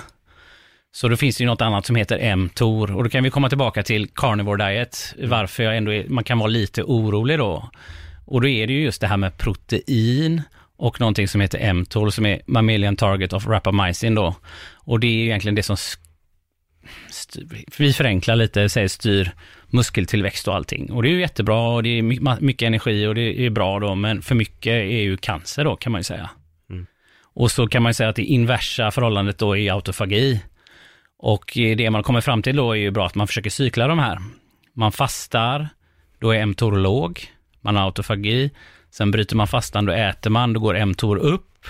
S1: Så då finns det ju något annat som heter mTOR och då kan vi komma tillbaka till carnivore diet, varför jag ändå är, man kan vara lite orolig då. Och då är det ju just det här med protein och någonting som heter mTOR som är mammalian target of rapamycin då. Och det är egentligen det som vi förenklar lite, säger styr muskeltillväxt och allting. Och det är ju jättebra och det är mycket energi och det är bra då, men för mycket är ju cancer då kan man ju säga. Mm. Och så kan man ju säga att det inversa förhållandet då är autofagi. Och det man kommer fram till då är ju bra att man försöker cykla de här. Man fastar, då är mTOR låg, man har autofagi. Sen bryter man fastan, då äter man, då går mTOR upp.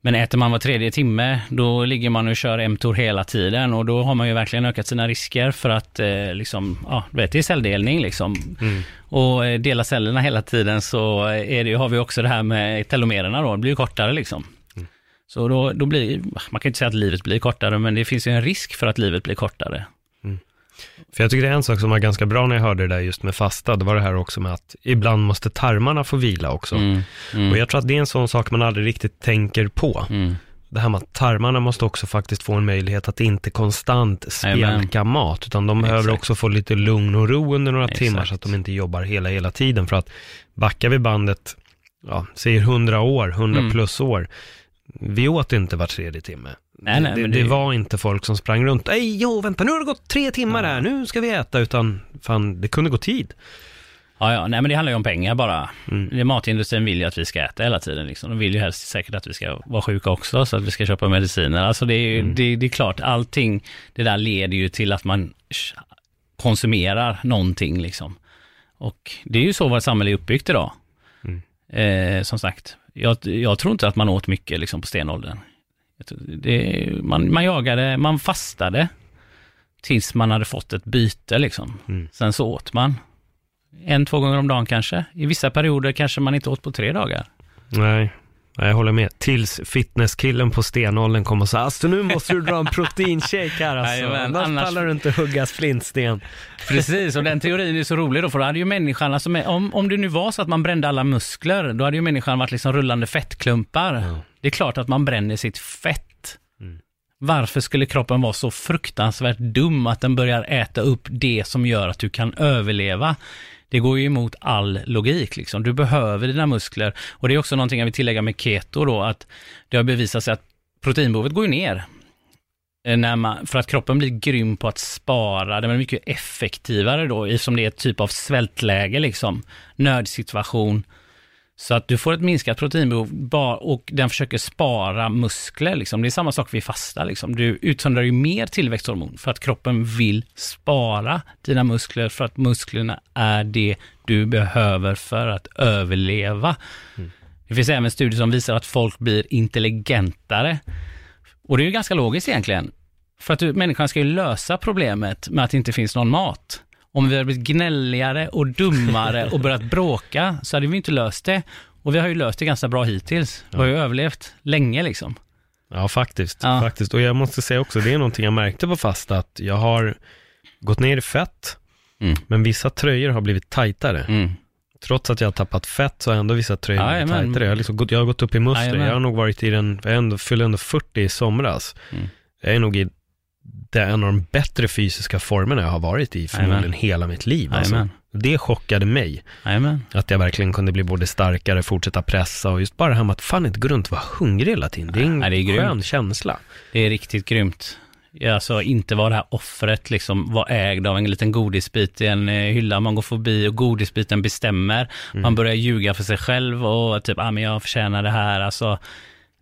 S1: Men äter man var tredje timme, då ligger man och kör mTOR hela tiden och då har man ju verkligen ökat sina risker för att eh, liksom, ja, du vet, det är celldelning liksom. Mm. Och eh, dela cellerna hela tiden så är det, har vi också det här med telomererna då, det blir ju kortare liksom. Mm. Så då, då blir, man kan inte säga att livet blir kortare, men det finns ju en risk för att livet blir kortare.
S2: För jag tycker det är en sak som var ganska bra när jag hörde det där just med fasta, det var det här också med att ibland måste tarmarna få vila också. Mm, mm. Och jag tror att det är en sån sak man aldrig riktigt tänker på. Mm. Det här med att tarmarna måste också faktiskt få en möjlighet att inte konstant spjälka Amen. mat, utan de behöver Exakt. också få lite lugn och ro under några Exakt. timmar så att de inte jobbar hela, hela tiden. För att backar vi bandet, ja, säger 100 år, 100 mm. plus år, vi åt inte var tredje timme. Nej, nej, det, det, det, var inte folk som sprang runt, ej, jo, vänta, nu har det gått tre timmar här, nu ska vi äta, utan fan, det kunde gå tid.
S1: Ja, ja, nej men det handlar ju om pengar bara. Mm. Matindustrin vill ju att vi ska äta hela tiden liksom. De vill ju helst säkert att vi ska vara sjuka också, så att vi ska köpa mediciner. Alltså det är ju, mm. det, det, är klart, allting, det där leder ju till att man konsumerar någonting liksom. Och det är ju så vårt samhälle är uppbyggt idag. Mm. Eh, som sagt, jag, jag, tror inte att man åt mycket liksom på stenåldern. Det, man, man jagade, man fastade tills man hade fått ett byte liksom. Mm. Sen så åt man. En, två gånger om dagen kanske. I vissa perioder kanske man inte åt på tre dagar.
S2: Nej, jag håller med. Tills fitnesskillen på stenåldern kom och sa, alltså nu måste du dra en proteinshake här alltså. Jajamän, annars, annars pallar du inte hugga flintsten.
S1: Precis, och den teorin är så rolig då, för då hade ju människan, alltså om, om det nu var så att man brände alla muskler, då hade ju människan varit liksom rullande fettklumpar. Ja. Det är klart att man bränner sitt fett. Varför skulle kroppen vara så fruktansvärt dum att den börjar äta upp det som gör att du kan överleva? Det går ju emot all logik liksom. Du behöver dina muskler. Och det är också någonting jag vill tillägga med keto då, att det har bevisat sig att proteinbehovet går ju ner. Eh, när man, för att kroppen blir grym på att spara, den är mycket effektivare då, eftersom det är ett typ av svältläge liksom, nödsituation. Så att du får ett minskat proteinbehov och den försöker spara muskler. Liksom. Det är samma sak vid fasta. Liksom. Du utsöndrar ju mer tillväxthormon för att kroppen vill spara dina muskler för att musklerna är det du behöver för att överleva. Mm. Det finns även studier som visar att folk blir intelligentare. Och det är ju ganska logiskt egentligen. För att du, människan ska ju lösa problemet med att det inte finns någon mat. Om vi hade blivit gnälligare och dummare och börjat bråka så hade vi inte löst det. Och vi har ju löst det ganska bra hittills. Vi har ju överlevt länge liksom.
S2: Ja, faktiskt. Ja. faktiskt. Och jag måste säga också, det är någonting jag märkte på fasta, att jag har gått ner i fett, mm. men vissa tröjor har blivit tajtare. Mm. Trots att jag har tappat fett så har ändå vissa tröjor ja, blivit tajtare. Jag har, liksom gått, jag har gått upp i muskler. Ja, jag har nog varit i den, jag ändå, fyllde ändå 40 i somras. Mm. Jag är nog i det är en av de bättre fysiska formerna jag har varit i förmodligen hela mitt liv. Alltså. Det chockade mig.
S1: Amen.
S2: Att jag verkligen kunde bli både starkare, fortsätta pressa och just bara det här med att fan inte gå runt och vara hungrig hela tiden. Det är en ja, det är skön känsla.
S1: Det är riktigt grymt. Alltså inte vara det här offret, liksom vara ägd av en liten godisbit i en eh, hylla man går förbi och godisbiten bestämmer. Mm. Man börjar ljuga för sig själv och typ, ah, men jag förtjänar det här. Alltså,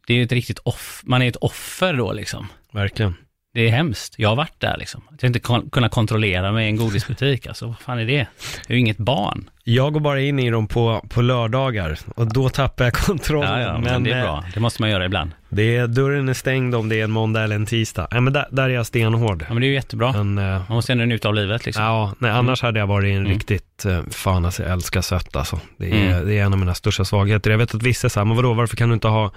S1: det är ju ett riktigt off, man är ett offer då liksom.
S2: Verkligen.
S1: Det är hemskt. Jag har varit där liksom. Att jag inte kon- kunna kontrollera mig i en godisbutik, alltså vad fan är det? Jag är ju inget barn.
S2: Jag går bara in i dem på, på lördagar och då tappar jag kontrollen.
S1: Ja, ja, men, men det är bra. Det måste man göra ibland.
S2: Det är, dörren är stängd om det är en måndag eller en tisdag. Nej, men där, där är jag stenhård.
S1: Ja, men det är ju jättebra. Men, uh, man måste ändå njuta av livet liksom.
S2: Ja, nej, annars mm. hade jag varit en mm. riktigt, uh, fan alltså jag älskar sött alltså. Det är, mm. det är en av mina största svagheter. Jag vet att vissa säger, men vadå, varför kan du inte ha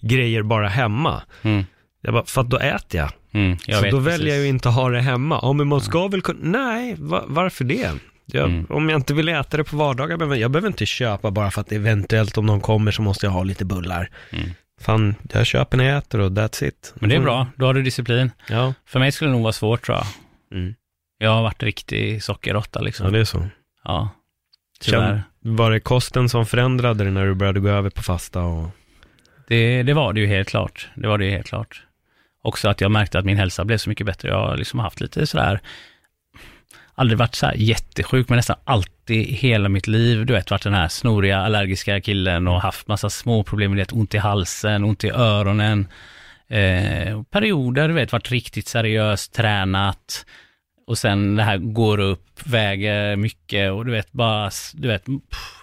S2: grejer bara hemma? Mm. Jag bara, för att då äter jag. Mm, jag så då precis. väljer jag ju inte att ha det hemma. Ja, men man ska väl kunna, nej, va, varför det? Jag, mm. Om jag inte vill äta det på vardagar, men jag behöver inte köpa bara för att eventuellt om någon kommer så måste jag ha lite bullar. Mm. Fan, jag köper när jag äter och that's it.
S1: Men det är bra, då har du disciplin.
S2: Ja.
S1: För mig skulle det nog vara svårt tror jag. Mm. Jag har varit riktig sockerråtta liksom.
S2: Ja, det är så.
S1: Ja, tyvärr.
S2: Var det kosten som förändrade dig när du började gå över på fasta och?
S1: Det, det var det ju helt klart. Det var det ju helt klart. Också att jag märkte att min hälsa blev så mycket bättre. Jag har liksom haft lite sådär, aldrig varit så här jättesjuk, men nästan alltid hela mitt liv, du vet, varit den här snoriga allergiska killen och haft massa små problem, med ont i halsen, ont i öronen. Eh, perioder, du vet, varit riktigt seriöst tränat och sen det här går upp, väger mycket och du vet, bara, du vet, pff,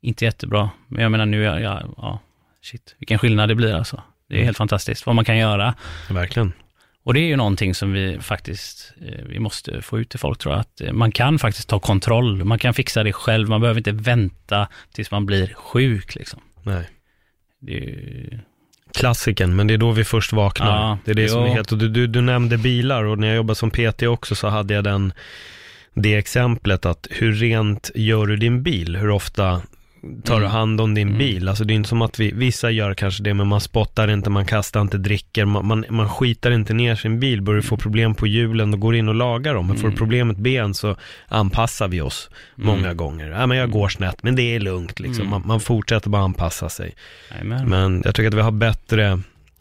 S1: inte jättebra. Men jag menar nu, jag, jag, ja, shit, vilken skillnad det blir alltså. Det är helt fantastiskt vad man kan göra.
S2: Verkligen.
S1: Och det är ju någonting som vi faktiskt, eh, vi måste få ut till folk tror jag, att eh, man kan faktiskt ta kontroll, man kan fixa det själv, man behöver inte vänta tills man blir sjuk liksom.
S2: Nej.
S1: Det är ju...
S2: Klassiken, men det är då vi först vaknar. Ja, det är det jo. som är helt, och du, du, du nämnde bilar och när jag jobbade som PT också så hade jag den, det exemplet att hur rent gör du din bil? Hur ofta tar du mm. hand om din mm. bil. Alltså det är inte som att vi, vissa gör kanske det, men man spottar inte, man kastar inte dricker, man, man, man skitar inte ner sin bil. Börjar du få problem på hjulen, och går in och lagar dem. Men får du mm. problem ett ben så anpassar vi oss många gånger. Ja, men jag går snett, men det är lugnt liksom. Man, man fortsätter bara anpassa sig.
S1: Amen.
S2: Men jag tycker att vi har bättre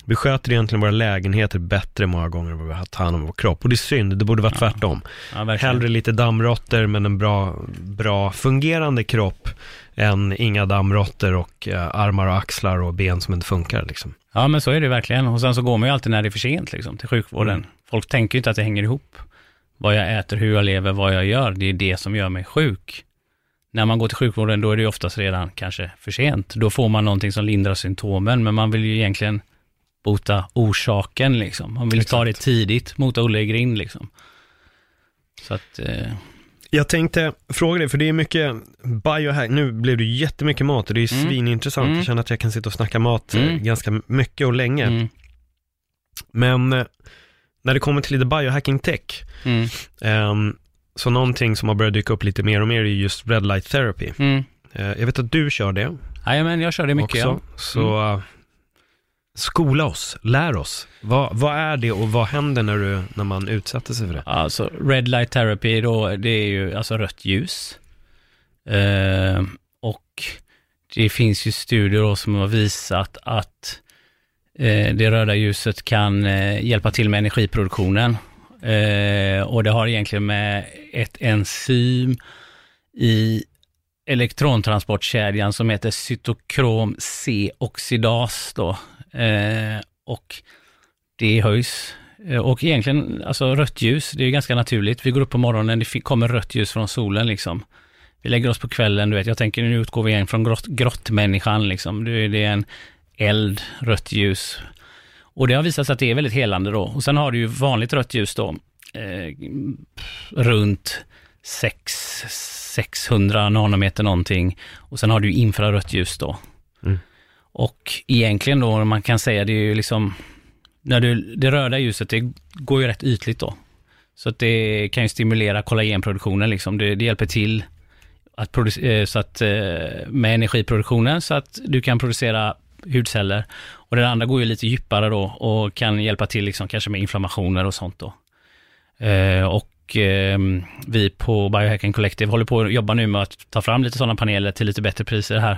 S2: vi sköter egentligen våra lägenheter bättre många gånger än vad vi har tagit hand om vår kropp. Och det är synd, det borde vara ja. tvärtom. Ja, Hellre lite dammråttor men en bra, bra fungerande kropp än inga dammråttor och eh, armar och axlar och ben som inte funkar liksom.
S1: Ja men så är det verkligen. Och sen så går man ju alltid när det är för sent liksom, till sjukvården. Mm. Folk tänker ju inte att det hänger ihop. Vad jag äter, hur jag lever, vad jag gör, det är det som gör mig sjuk. När man går till sjukvården då är det ju oftast redan kanske för sent. Då får man någonting som lindrar symptomen, men man vill ju egentligen bota orsaken liksom. Man vill Exakt. ta det tidigt mot Olle Grind liksom. Så att... Eh...
S2: Jag tänkte fråga dig, för det är mycket biohack, nu blev det jättemycket mat och det är mm. svinintressant. Mm. Jag känner att jag kan sitta och snacka mat eh, mm. ganska mycket och länge. Mm. Men eh, när det kommer till lite biohacking tech, um, så någonting som har börjat dyka upp lite mer och mer är just red light therapy. Uh, jag vet att du kör det.
S1: Jajamän, jag kör det mycket också.
S2: Ja. Så uh, Skola oss, lär oss. Vad, vad är det och vad händer när, du, när man utsätter sig för det?
S1: Alltså, red light therapy då, det är ju alltså rött ljus. Eh, och det finns ju studier då som har visat att eh, det röda ljuset kan eh, hjälpa till med energiproduktionen. Eh, och det har egentligen med ett enzym i elektrontransportkedjan som heter cytokrom C-oxidas då, Eh, och det höjs. Eh, och egentligen, alltså rött ljus, det är ganska naturligt. Vi går upp på morgonen, det kommer rött ljus från solen liksom. Vi lägger oss på kvällen, du vet, jag tänker nu utgår vi igen från grott, grottmänniskan liksom. Det är en eld, rött ljus. Och det har visat sig att det är väldigt helande då. Och sen har du ju vanligt rött ljus då, eh, runt 6, 600 nanometer någonting. Och sen har du infrarött ljus då. Och egentligen då, man kan säga det är ju liksom, när du, det röda ljuset, det går ju rätt ytligt då. Så att det kan ju stimulera kollagenproduktionen liksom. Det, det hjälper till att eh, så att, eh, med energiproduktionen så att du kan producera hudceller. Och det andra går ju lite djupare då och kan hjälpa till liksom kanske med inflammationer och sånt då. Eh, och eh, vi på Biohacking Collective håller på att jobba nu med att ta fram lite sådana paneler till lite bättre priser här.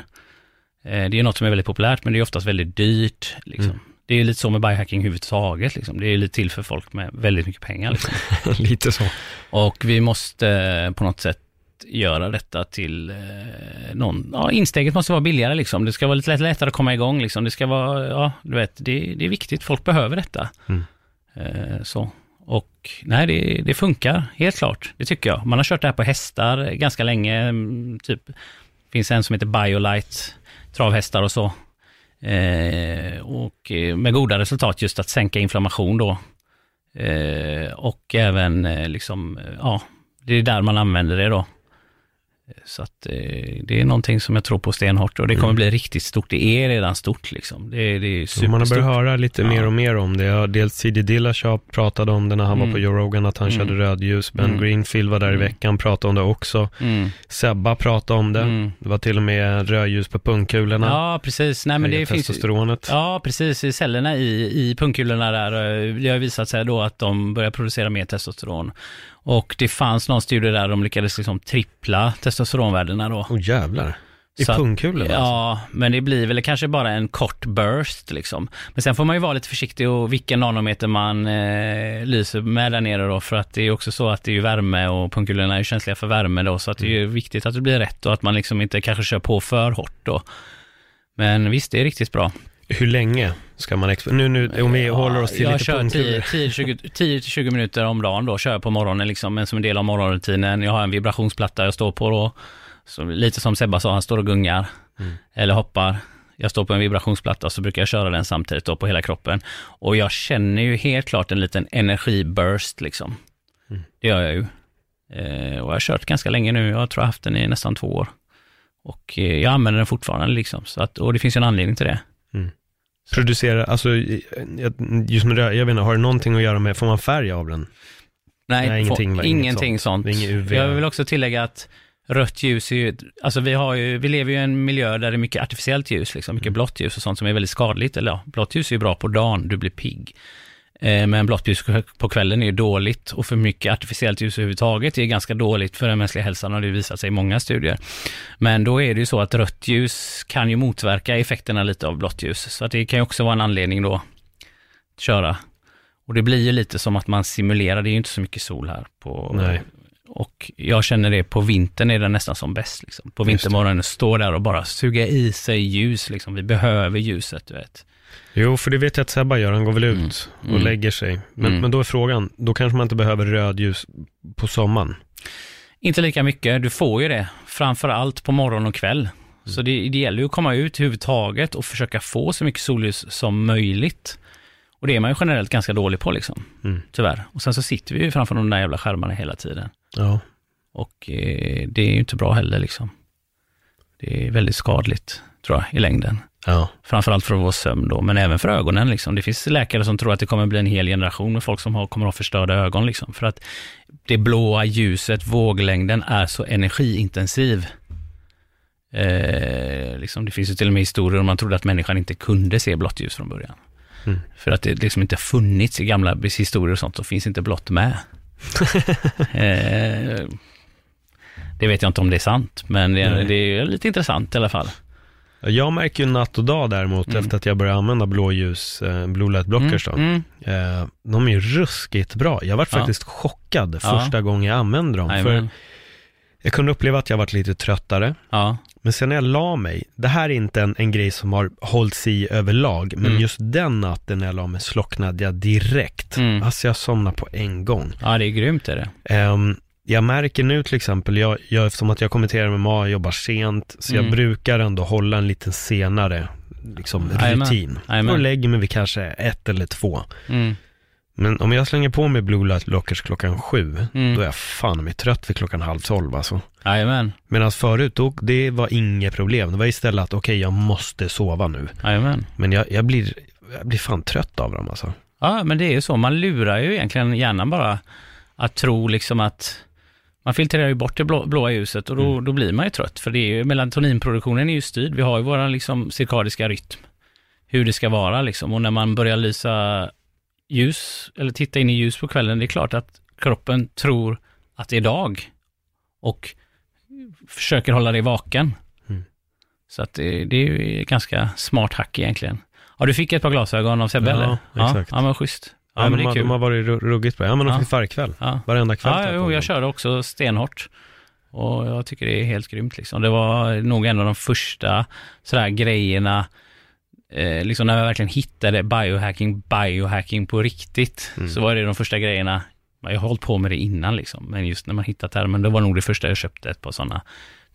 S1: Eh, det är något som är väldigt populärt, men det är oftast väldigt dyrt. Liksom. Mm. Det är lite så med biohacking överhuvudtaget. Liksom. Det är lite till för folk med väldigt mycket pengar. Liksom. *laughs*
S2: lite så.
S1: Och vi måste eh, på något sätt göra detta till eh, någon, ja insteget måste vara billigare liksom. Det ska vara lite lättare att komma igång liksom. Det ska vara, ja du vet, det, det är viktigt, folk behöver detta.
S2: Mm.
S1: Så. Och nej, det, det, funkar helt klart. Det tycker jag. Man har kört det här på hästar ganska länge. Mm, typ, finns en som heter Biolite, travhästar och så. Eh, och eh, med goda resultat just att sänka inflammation då. Eh, och även eh, liksom, eh, ja, det är där man använder det då. Så att eh, det är någonting som jag tror på stenhårt och det kommer mm. bli riktigt stort. Det är redan stort liksom. Det, det är superstort.
S2: Man har börjat höra lite ja. mer och mer om det. Dels C.D. Dillashaw pratade om det när han mm. var på Joe Rogan, att han mm. körde rödljus. Ben mm. Greenfield var där i mm. veckan, pratade om det också. Mm. Sebba pratade om det. Mm. Det var till och med rödljus på pungkulorna.
S1: Ja, precis. Nej, men det
S2: testosteronet.
S1: Finns, ja, precis. I cellerna i, i pungkulorna där, eh, det har visat sig då att de börjar producera mer testosteron. Och det fanns någon studie där de lyckades liksom trippla testosteronvärdena då.
S2: Åh oh, jävlar. I pungkulorna?
S1: Ja, alltså. men det blir väl kanske bara en kort burst liksom. Men sen får man ju vara lite försiktig och vilken nanometer man eh, lyser med där nere då, för att det är också så att det är ju värme och pungkulorna är känsliga för värme då, så att det är ju mm. viktigt att det blir rätt och att man liksom inte kanske kör på för hårt då. Men visst, det är riktigt bra.
S2: Hur länge ska man Nu, nu om vi ja, håller oss till
S1: jag
S2: lite
S1: kör 10-20 *laughs* minuter om dagen då, kör jag på morgonen liksom, men som en del av morgonrutinen. Jag har en vibrationsplatta jag står på då, så lite som Sebba sa, han står och gungar, mm. eller hoppar. Jag står på en vibrationsplatta så brukar jag köra den samtidigt då på hela kroppen. Och jag känner ju helt klart en liten energiburst liksom. Mm. Det gör jag ju. Eh, och jag har kört ganska länge nu, jag tror jag har haft den i nästan två år. Och eh, jag använder den fortfarande liksom, så att, och det finns en anledning till det.
S2: Producera, alltså just med röd, jag vet inte, har det någonting att göra med, får man färg av den?
S1: Nej, Nej ingenting, får, ingenting sånt. sånt. Jag vill också tillägga att rött ljus är ju, alltså vi har ju, vi lever ju i en miljö där det är mycket artificiellt ljus, liksom, mycket mm. blått ljus och sånt som är väldigt skadligt, eller ja, blått ljus är ju bra på dagen, du blir pigg. Eh, men blått ljus på kvällen är ju dåligt och för mycket artificiellt ljus överhuvudtaget är ganska dåligt för den mänskliga hälsan har det visat sig i många studier. Men då är det ju så att rött ljus kan ju motverka effekterna lite av blått ljus, så att det kan ju också vara en anledning då att köra. Och det blir ju lite som att man simulerar, det är ju inte så mycket sol här på
S2: Nej.
S1: Och jag känner det, på vintern är det nästan som bäst. Liksom. På vintermorgonen, stå där och bara suga i sig ljus. Liksom. Vi behöver ljuset, du vet.
S2: Jo, för det vet jag att Sebba gör. Han går väl ut mm. och mm. lägger sig. Men, mm. men då är frågan, då kanske man inte behöver rödljus på sommaren?
S1: Inte lika mycket. Du får ju det, framför allt på morgon och kväll. Så det, det gäller ju att komma ut överhuvudtaget och försöka få så mycket solljus som möjligt. Och det är man ju generellt ganska dålig på liksom, mm. tyvärr. Och sen så sitter vi ju framför de där jävla skärmarna hela tiden.
S2: Ja.
S1: Och eh, det är ju inte bra heller liksom. Det är väldigt skadligt, tror jag, i längden.
S2: Ja.
S1: Framförallt för vår sömn då, men även för ögonen. Liksom. Det finns läkare som tror att det kommer bli en hel generation med folk som har, kommer att ha förstörda ögon. Liksom. För att det blåa ljuset, våglängden, är så energiintensiv. Eh, liksom, det finns ju till och med historier om man trodde att människan inte kunde se blått ljus från början. Mm. För att det liksom inte funnits i gamla historier och sånt, så finns inte blått med. *laughs* eh, det vet jag inte om det är sant, men det, det är lite intressant i alla fall.
S2: Jag märker ju natt och dag däremot mm. efter att jag började använda blåljus, eh, blue light blockers mm. då. Mm. Eh, de är ju ruskigt bra. Jag var ja. faktiskt chockad ja. första gången jag använde dem. Amen. För jag kunde uppleva att jag varit lite tröttare.
S1: Ja.
S2: Men sen när jag la mig, det här är inte en, en grej som har hållits i överlag, men mm. just den natten när jag la mig slocknade jag direkt. Mm. Alltså jag somnade på en gång.
S1: Ja, det är grymt är det.
S2: Um, jag märker nu till exempel, jag, jag, eftersom att jag kommenterar med MMA, jobbar sent, så mm. jag brukar ändå hålla en lite senare liksom, rutin. Och lägger mig vid kanske ett eller två.
S1: Mm.
S2: Men om jag slänger på mig Blue Light Blockers klockan sju, mm. då är jag fan mig trött vid klockan halv tolv alltså.
S1: Jajamän.
S2: Medan förut, då, det var inget problem. Det var istället att okej, okay, jag måste sova nu.
S1: Jajamän.
S2: Men jag, jag, blir, jag blir fan trött av dem alltså.
S1: Ja, men det är ju så. Man lurar ju egentligen hjärnan bara att tro liksom att man filtrerar ju bort det blå, blåa ljuset och då, mm. då blir man ju trött. För det är ju, melatoninproduktionen är ju styrd. Vi har ju våran liksom cirkadiska rytm. Hur det ska vara liksom. Och när man börjar lysa ljus, eller titta in i ljus på kvällen, det är klart att kroppen tror att det är dag. Och försöker hålla dig vaken. Mm. Så att det, det är ju ganska smart hack egentligen. Ja, du fick ett par glasögon av Sebbe
S2: Ja,
S1: eller?
S2: exakt.
S1: Ja, ja men schysst. Ja, men
S2: de,
S1: det är
S2: har,
S1: kul.
S2: de har varit ru- ruggigt bra. Ja, men de
S1: Ja.
S2: fick varje kväll.
S1: Ja.
S2: Varenda kväll.
S1: Ja,
S2: jag
S1: jo, jag körde också stenhårt. Och jag tycker det är helt grymt liksom. Det var nog en av de första sådär grejerna, eh, liksom när jag verkligen hittade biohacking, biohacking på riktigt,
S2: Mm.
S1: så var det de första grejerna, jag har hållit på med det innan liksom, men just när man hittat termen, det var nog det första jag köpte, ett par sådana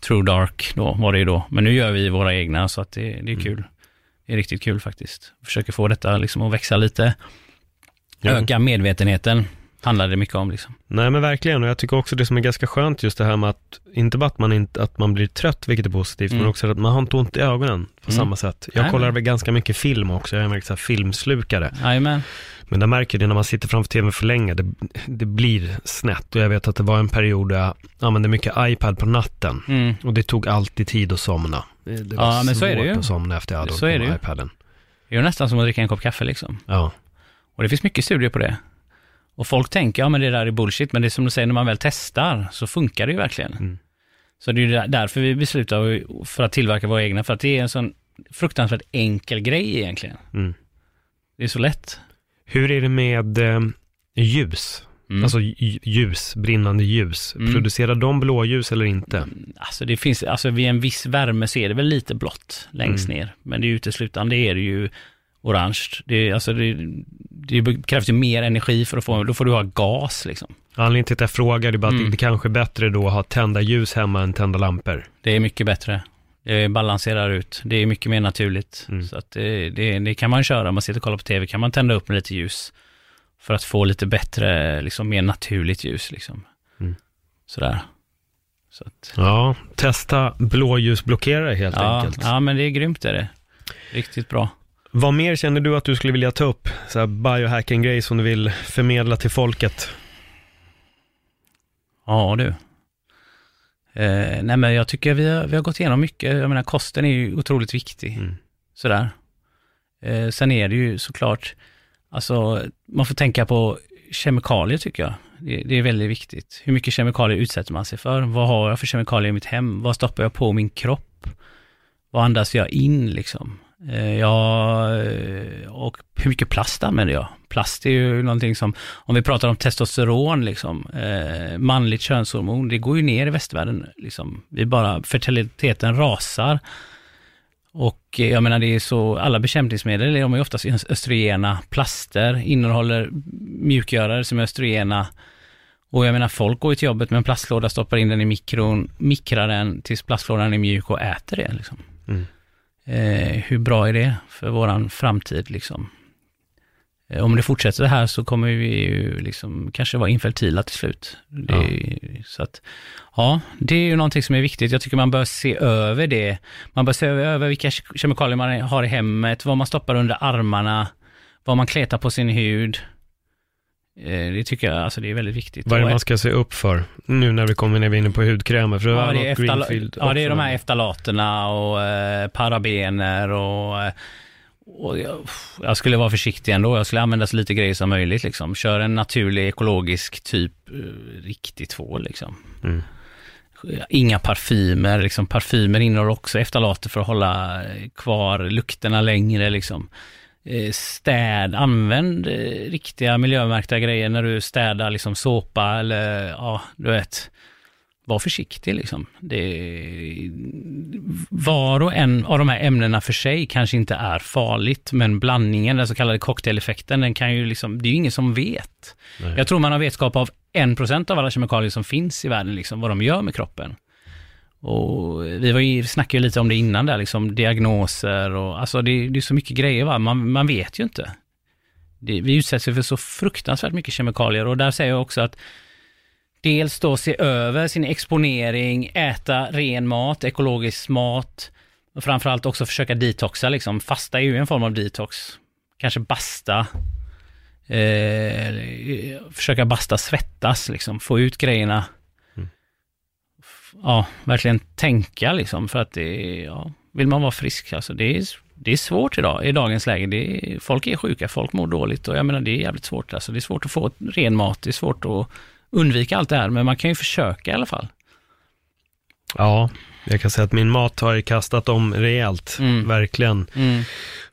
S1: True Dark då, var det ju då. Men nu gör vi våra egna, så att det, det är
S2: Mm.
S1: kul. Det är riktigt kul faktiskt. Försöker få detta liksom att växa lite.
S2: Ja.
S1: Öka medvetenheten, handlar det mycket om liksom.
S2: Nej men verkligen, och jag tycker också det som är ganska skönt just det här med att, inte bara att man, inte, att man blir trött, vilket är positivt,
S1: Mm.
S2: men också att man har inte ont i ögonen på
S1: Mm.
S2: samma sätt. Jag
S1: Nej,
S2: kollar väl ganska mycket film också, jag är en så här filmslukare.
S1: Jajamän.
S2: Men jag märker det när man sitter framför tvn för länge, det, det blir snett. Och jag vet att det var en period där jag använde mycket iPad på natten.
S1: Mm.
S2: Och det tog alltid tid att somna. Det, det var
S1: Ja, men så är det
S2: svårt
S1: ju.
S2: att somna efter jag hade
S1: Så är
S2: på
S1: det ju.
S2: iPaden.
S1: Det är nästan som att dricka en kopp kaffe liksom.
S2: Ja.
S1: Och det finns mycket studier på det. Och folk tänker, ja men det där är bullshit, men det är som du säger, när man väl testar så funkar det ju verkligen.
S2: Mm.
S1: Så det är ju där- därför vi beslutar för att tillverka våra egna, för att det är en sån fruktansvärt enkel grej egentligen.
S2: Mm.
S1: Det är så lätt.
S2: Hur är det med eh, ljus?
S1: Mm.
S2: Alltså lj- ljus, brinnande ljus.
S1: Mm.
S2: Producerar de blåljus eller inte?
S1: Alltså det finns, alltså vid en viss värme så är det väl lite blått längst
S2: Mm.
S1: ner, men det är uteslutande är det ju orange. Det, alltså det, det krävs ju mer energi för att få, då får du ha gas liksom.
S2: Anledningen till att jag frågar är bara att
S1: Mm.
S2: det kanske är bättre då att ha tända ljus hemma än tända lampor.
S1: Det är mycket bättre. Det balanserar ut. Det är mycket mer naturligt.
S2: Mm.
S1: Så att det, det, det kan man köra. Om man sitter och kollar på tv kan man tända upp med lite ljus. För att få lite bättre, liksom mer naturligt ljus. Liksom.
S2: Mm.
S1: Sådär. Så att,
S2: Ja, testa blåljusblockerare helt
S1: ja,
S2: enkelt.
S1: ja, men det är grymt är det. Riktigt bra.
S2: Vad mer känner du att du skulle vilja ta upp? Så här biohacking-grej som du vill förmedla till folket?
S1: Ja du. Eh, nej men jag tycker vi har, vi har gått igenom mycket. Jag menar kosten är ju otroligt viktig.
S2: Mm.
S1: Sådär. Eh, sen är det ju såklart, alltså man får tänka på kemikalier tycker jag. Det, det är väldigt viktigt. Hur mycket kemikalier utsätter man sig för? Vad har jag för kemikalier i mitt hem? Vad stoppar jag på min kropp? Vad andas jag in liksom? Eh, ja, eh, och hur mycket plast använder jag? Plast är ju någonting som, om vi pratar om testosteron, liksom, eh, manligt könshormon, det går ju ner i västvärlden. Liksom. Vi bara, fertiliteten rasar. Och eh, jag menar det är så, alla bekämpningsmedel de är oftast östrogena, plaster innehåller mjukgörare som är östrogena. Och jag menar folk går ju till jobbet med en plastlåda, stoppar in den i mikron, mikrar den tills plastlådan är mjuk och äter det. Liksom.
S2: Mm.
S1: Eh, hur bra är det för våran framtid liksom? Eh, om det fortsätter det här så kommer vi ju liksom kanske vara infertila till slut. Är- Så att, ja, det är ju någonting som är viktigt. Jag tycker man bör se över det. Man bör se över vilka ke- kemikalier man har i hemmet, vad man stoppar under armarna, vad man kletar på sin hud. Eh, det tycker jag, alltså det är väldigt viktigt.
S2: Vad är det man ska se upp för? Nu när vi kommer när vi är inne på hudkrämer. För
S1: Ja det, är
S2: Greenfield
S1: ja, det är de här eftalaterna och eh, parabener och, eh, och jag, jag skulle vara försiktig ändå. Jag skulle använda så lite grejer som möjligt. Liksom. Kör en naturlig ekologisk typ eh, riktig tvål. Liksom.
S2: Mm.
S1: Inga parfymer. Liksom. Parfymer innehåller också eftalater för att hålla kvar lukterna längre. Liksom. Eh, Städ, använd eh, riktiga miljömärkta grejer när du städar liksom såpa eller ja, du vet var försiktig liksom. Det, var och en av de här ämnena för sig kanske inte är farligt, men blandningen, den så kallade cocktaileffekten, den kan ju liksom, det är ju ingen som vet.
S2: Nej.
S1: Jag tror man har vetskap av 1% av alla kemikalier som finns i världen, liksom, vad de gör med kroppen. Och vi var ju, snackade ju lite om det innan där, liksom diagnoser och alltså det, det är så mycket grejer va, man, man vet ju inte. Det, vi utsätts ju för så fruktansvärt mycket kemikalier och där säger jag också att dels då se över sin exponering, äta ren mat, ekologisk mat och framförallt också försöka detoxa liksom. Fasta är ju en form av detox. Kanske basta. Eh, försöka basta, svettas liksom, få ut grejerna.
S2: Mm.
S1: Ja, verkligen tänka liksom för att det ja, vill man vara frisk alltså det är, det är svårt idag i dagens läge. Det är, folk är sjuka, folk mår dåligt och jag menar det är jävligt svårt alltså. Det är svårt att få ren mat, det är svårt att undvika allt det här, men man kan ju försöka i alla fall.
S2: Ja, jag kan säga att min mat har kastat om rejält.
S1: Mm.
S2: Verkligen.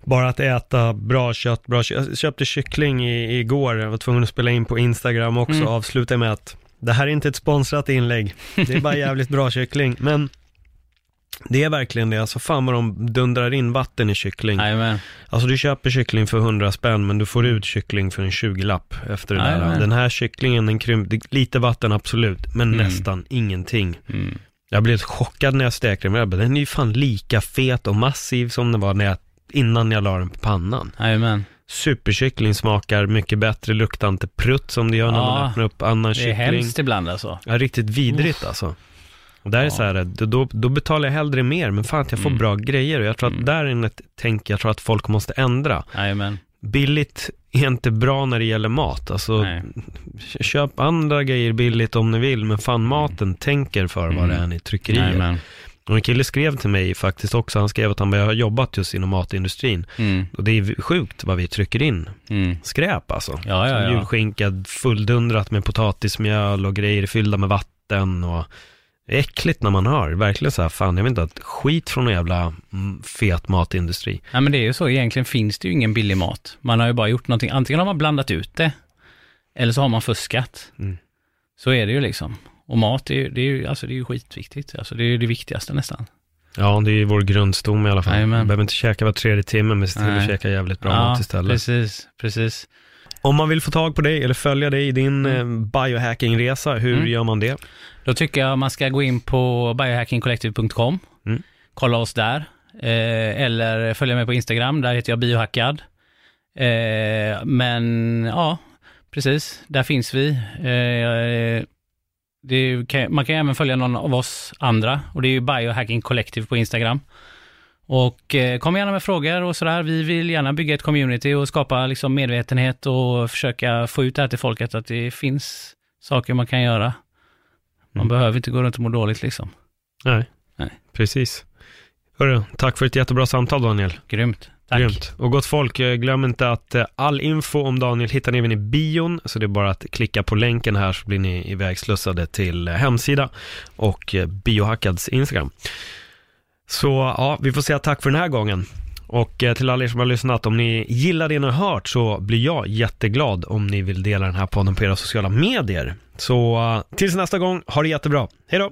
S2: Bara att äta bra kött, bra kött. Jag köpte kyckling i, igår, jag var tvungen att spela in på Instagram också, mm. avsluta med att det här är inte ett sponsrat inlägg, det är bara *laughs* jävligt bra kyckling, men det är verkligen det, alltså fan vad de dundrar in vatten i kyckling.
S1: Amen.
S2: Alltså du köper kyckling för 100 spänn, men du får ut kyckling för en 20-lapp efter det Amen. där. Den här kycklingen, den krymper, lite vatten absolut, men mm. nästan ingenting. Mm. Jag blev chockad när jag stekte den, den är ju fan lika fet och massiv som den var när jag, innan jag la den på pannan.
S1: Amen.
S2: Superkyckling smakar mycket bättre, luktar inte prutt som det gör när ja, man öppnar upp annan kyckling.
S1: Det är hemskt ibland alltså.
S2: Ja, riktigt vidrigt Uff. alltså. Och där ja. är så här, då, då betalar jag hellre mer, men fan att jag får mm. bra grejer. Och jag tror att mm. där är ett tänk jag tror att folk måste ändra.
S1: Amen.
S2: Billigt är inte bra när det gäller mat. Alltså, Nej. köp andra grejer billigt om ni vill, men fan maten tänker för vad det är ni tryckerier. Amen. Och en kille skrev till mig faktiskt också, han skrev att han har jobbat just inom matindustrin. Mm. Och det är sjukt vad vi trycker in. Mm. Skräp alltså.
S1: Ja, ja, ja.
S2: Julskinka fulldundrat med potatismjöl och grejer fyllda med vatten och äckligt när man hör. Verkligen så här, fan jag vet inte, att skit från en jävla mm, fet matindustri.
S1: Ja men det är ju så, egentligen finns det ju ingen billig mat. Man har ju bara gjort någonting, antingen har man blandat ut det, eller så har man fuskat. Mm. Så är det ju liksom. Och mat, är, det är ju, alltså det är ju skitviktigt. Alltså det är det viktigaste nästan.
S2: Ja, det är ju vår grundstomme i alla fall. Man behöver inte käka var tredje timme, men se till att käka jävligt bra ja, mat istället.
S1: precis, precis.
S2: Om man vill få tag på dig eller följa dig i din mm. Eh, biohackingresa, hur mm. gör man det?
S1: Då tycker jag man ska gå in på biohackingcollective.com, mm. kolla oss där, eh, eller följa mig på Instagram, där heter jag biohackad. Eh, men ja, precis, där finns vi. Eh, kan, man kan även följa någon av oss andra och det är ju Biohacking Collective på Instagram. Och eh, kom gärna med frågor och sådär. Vi vill gärna bygga ett community och skapa liksom medvetenhet och försöka få ut det här till folket att det finns saker man kan göra. Man mm. behöver inte gå runt och må dåligt liksom.
S2: Nej, Nej. precis. Hörru, tack för ett jättebra samtal Daniel.
S1: Grymt. Tack. Grymt.
S2: Och gott folk, eh, glöm inte att eh, all info om Daniel hittar ni även i bion, så det är bara att klicka på länken här så blir ni ivägslussade till eh, hemsida och Biohackads Instagram. Så ja, vi får säga tack för den här gången. Och till alla er som har lyssnat, om ni gillar det ni har hört så blir jag jätteglad om ni vill dela den här podden på era sociala medier. Så tills nästa gång, ha det jättebra. Hej då!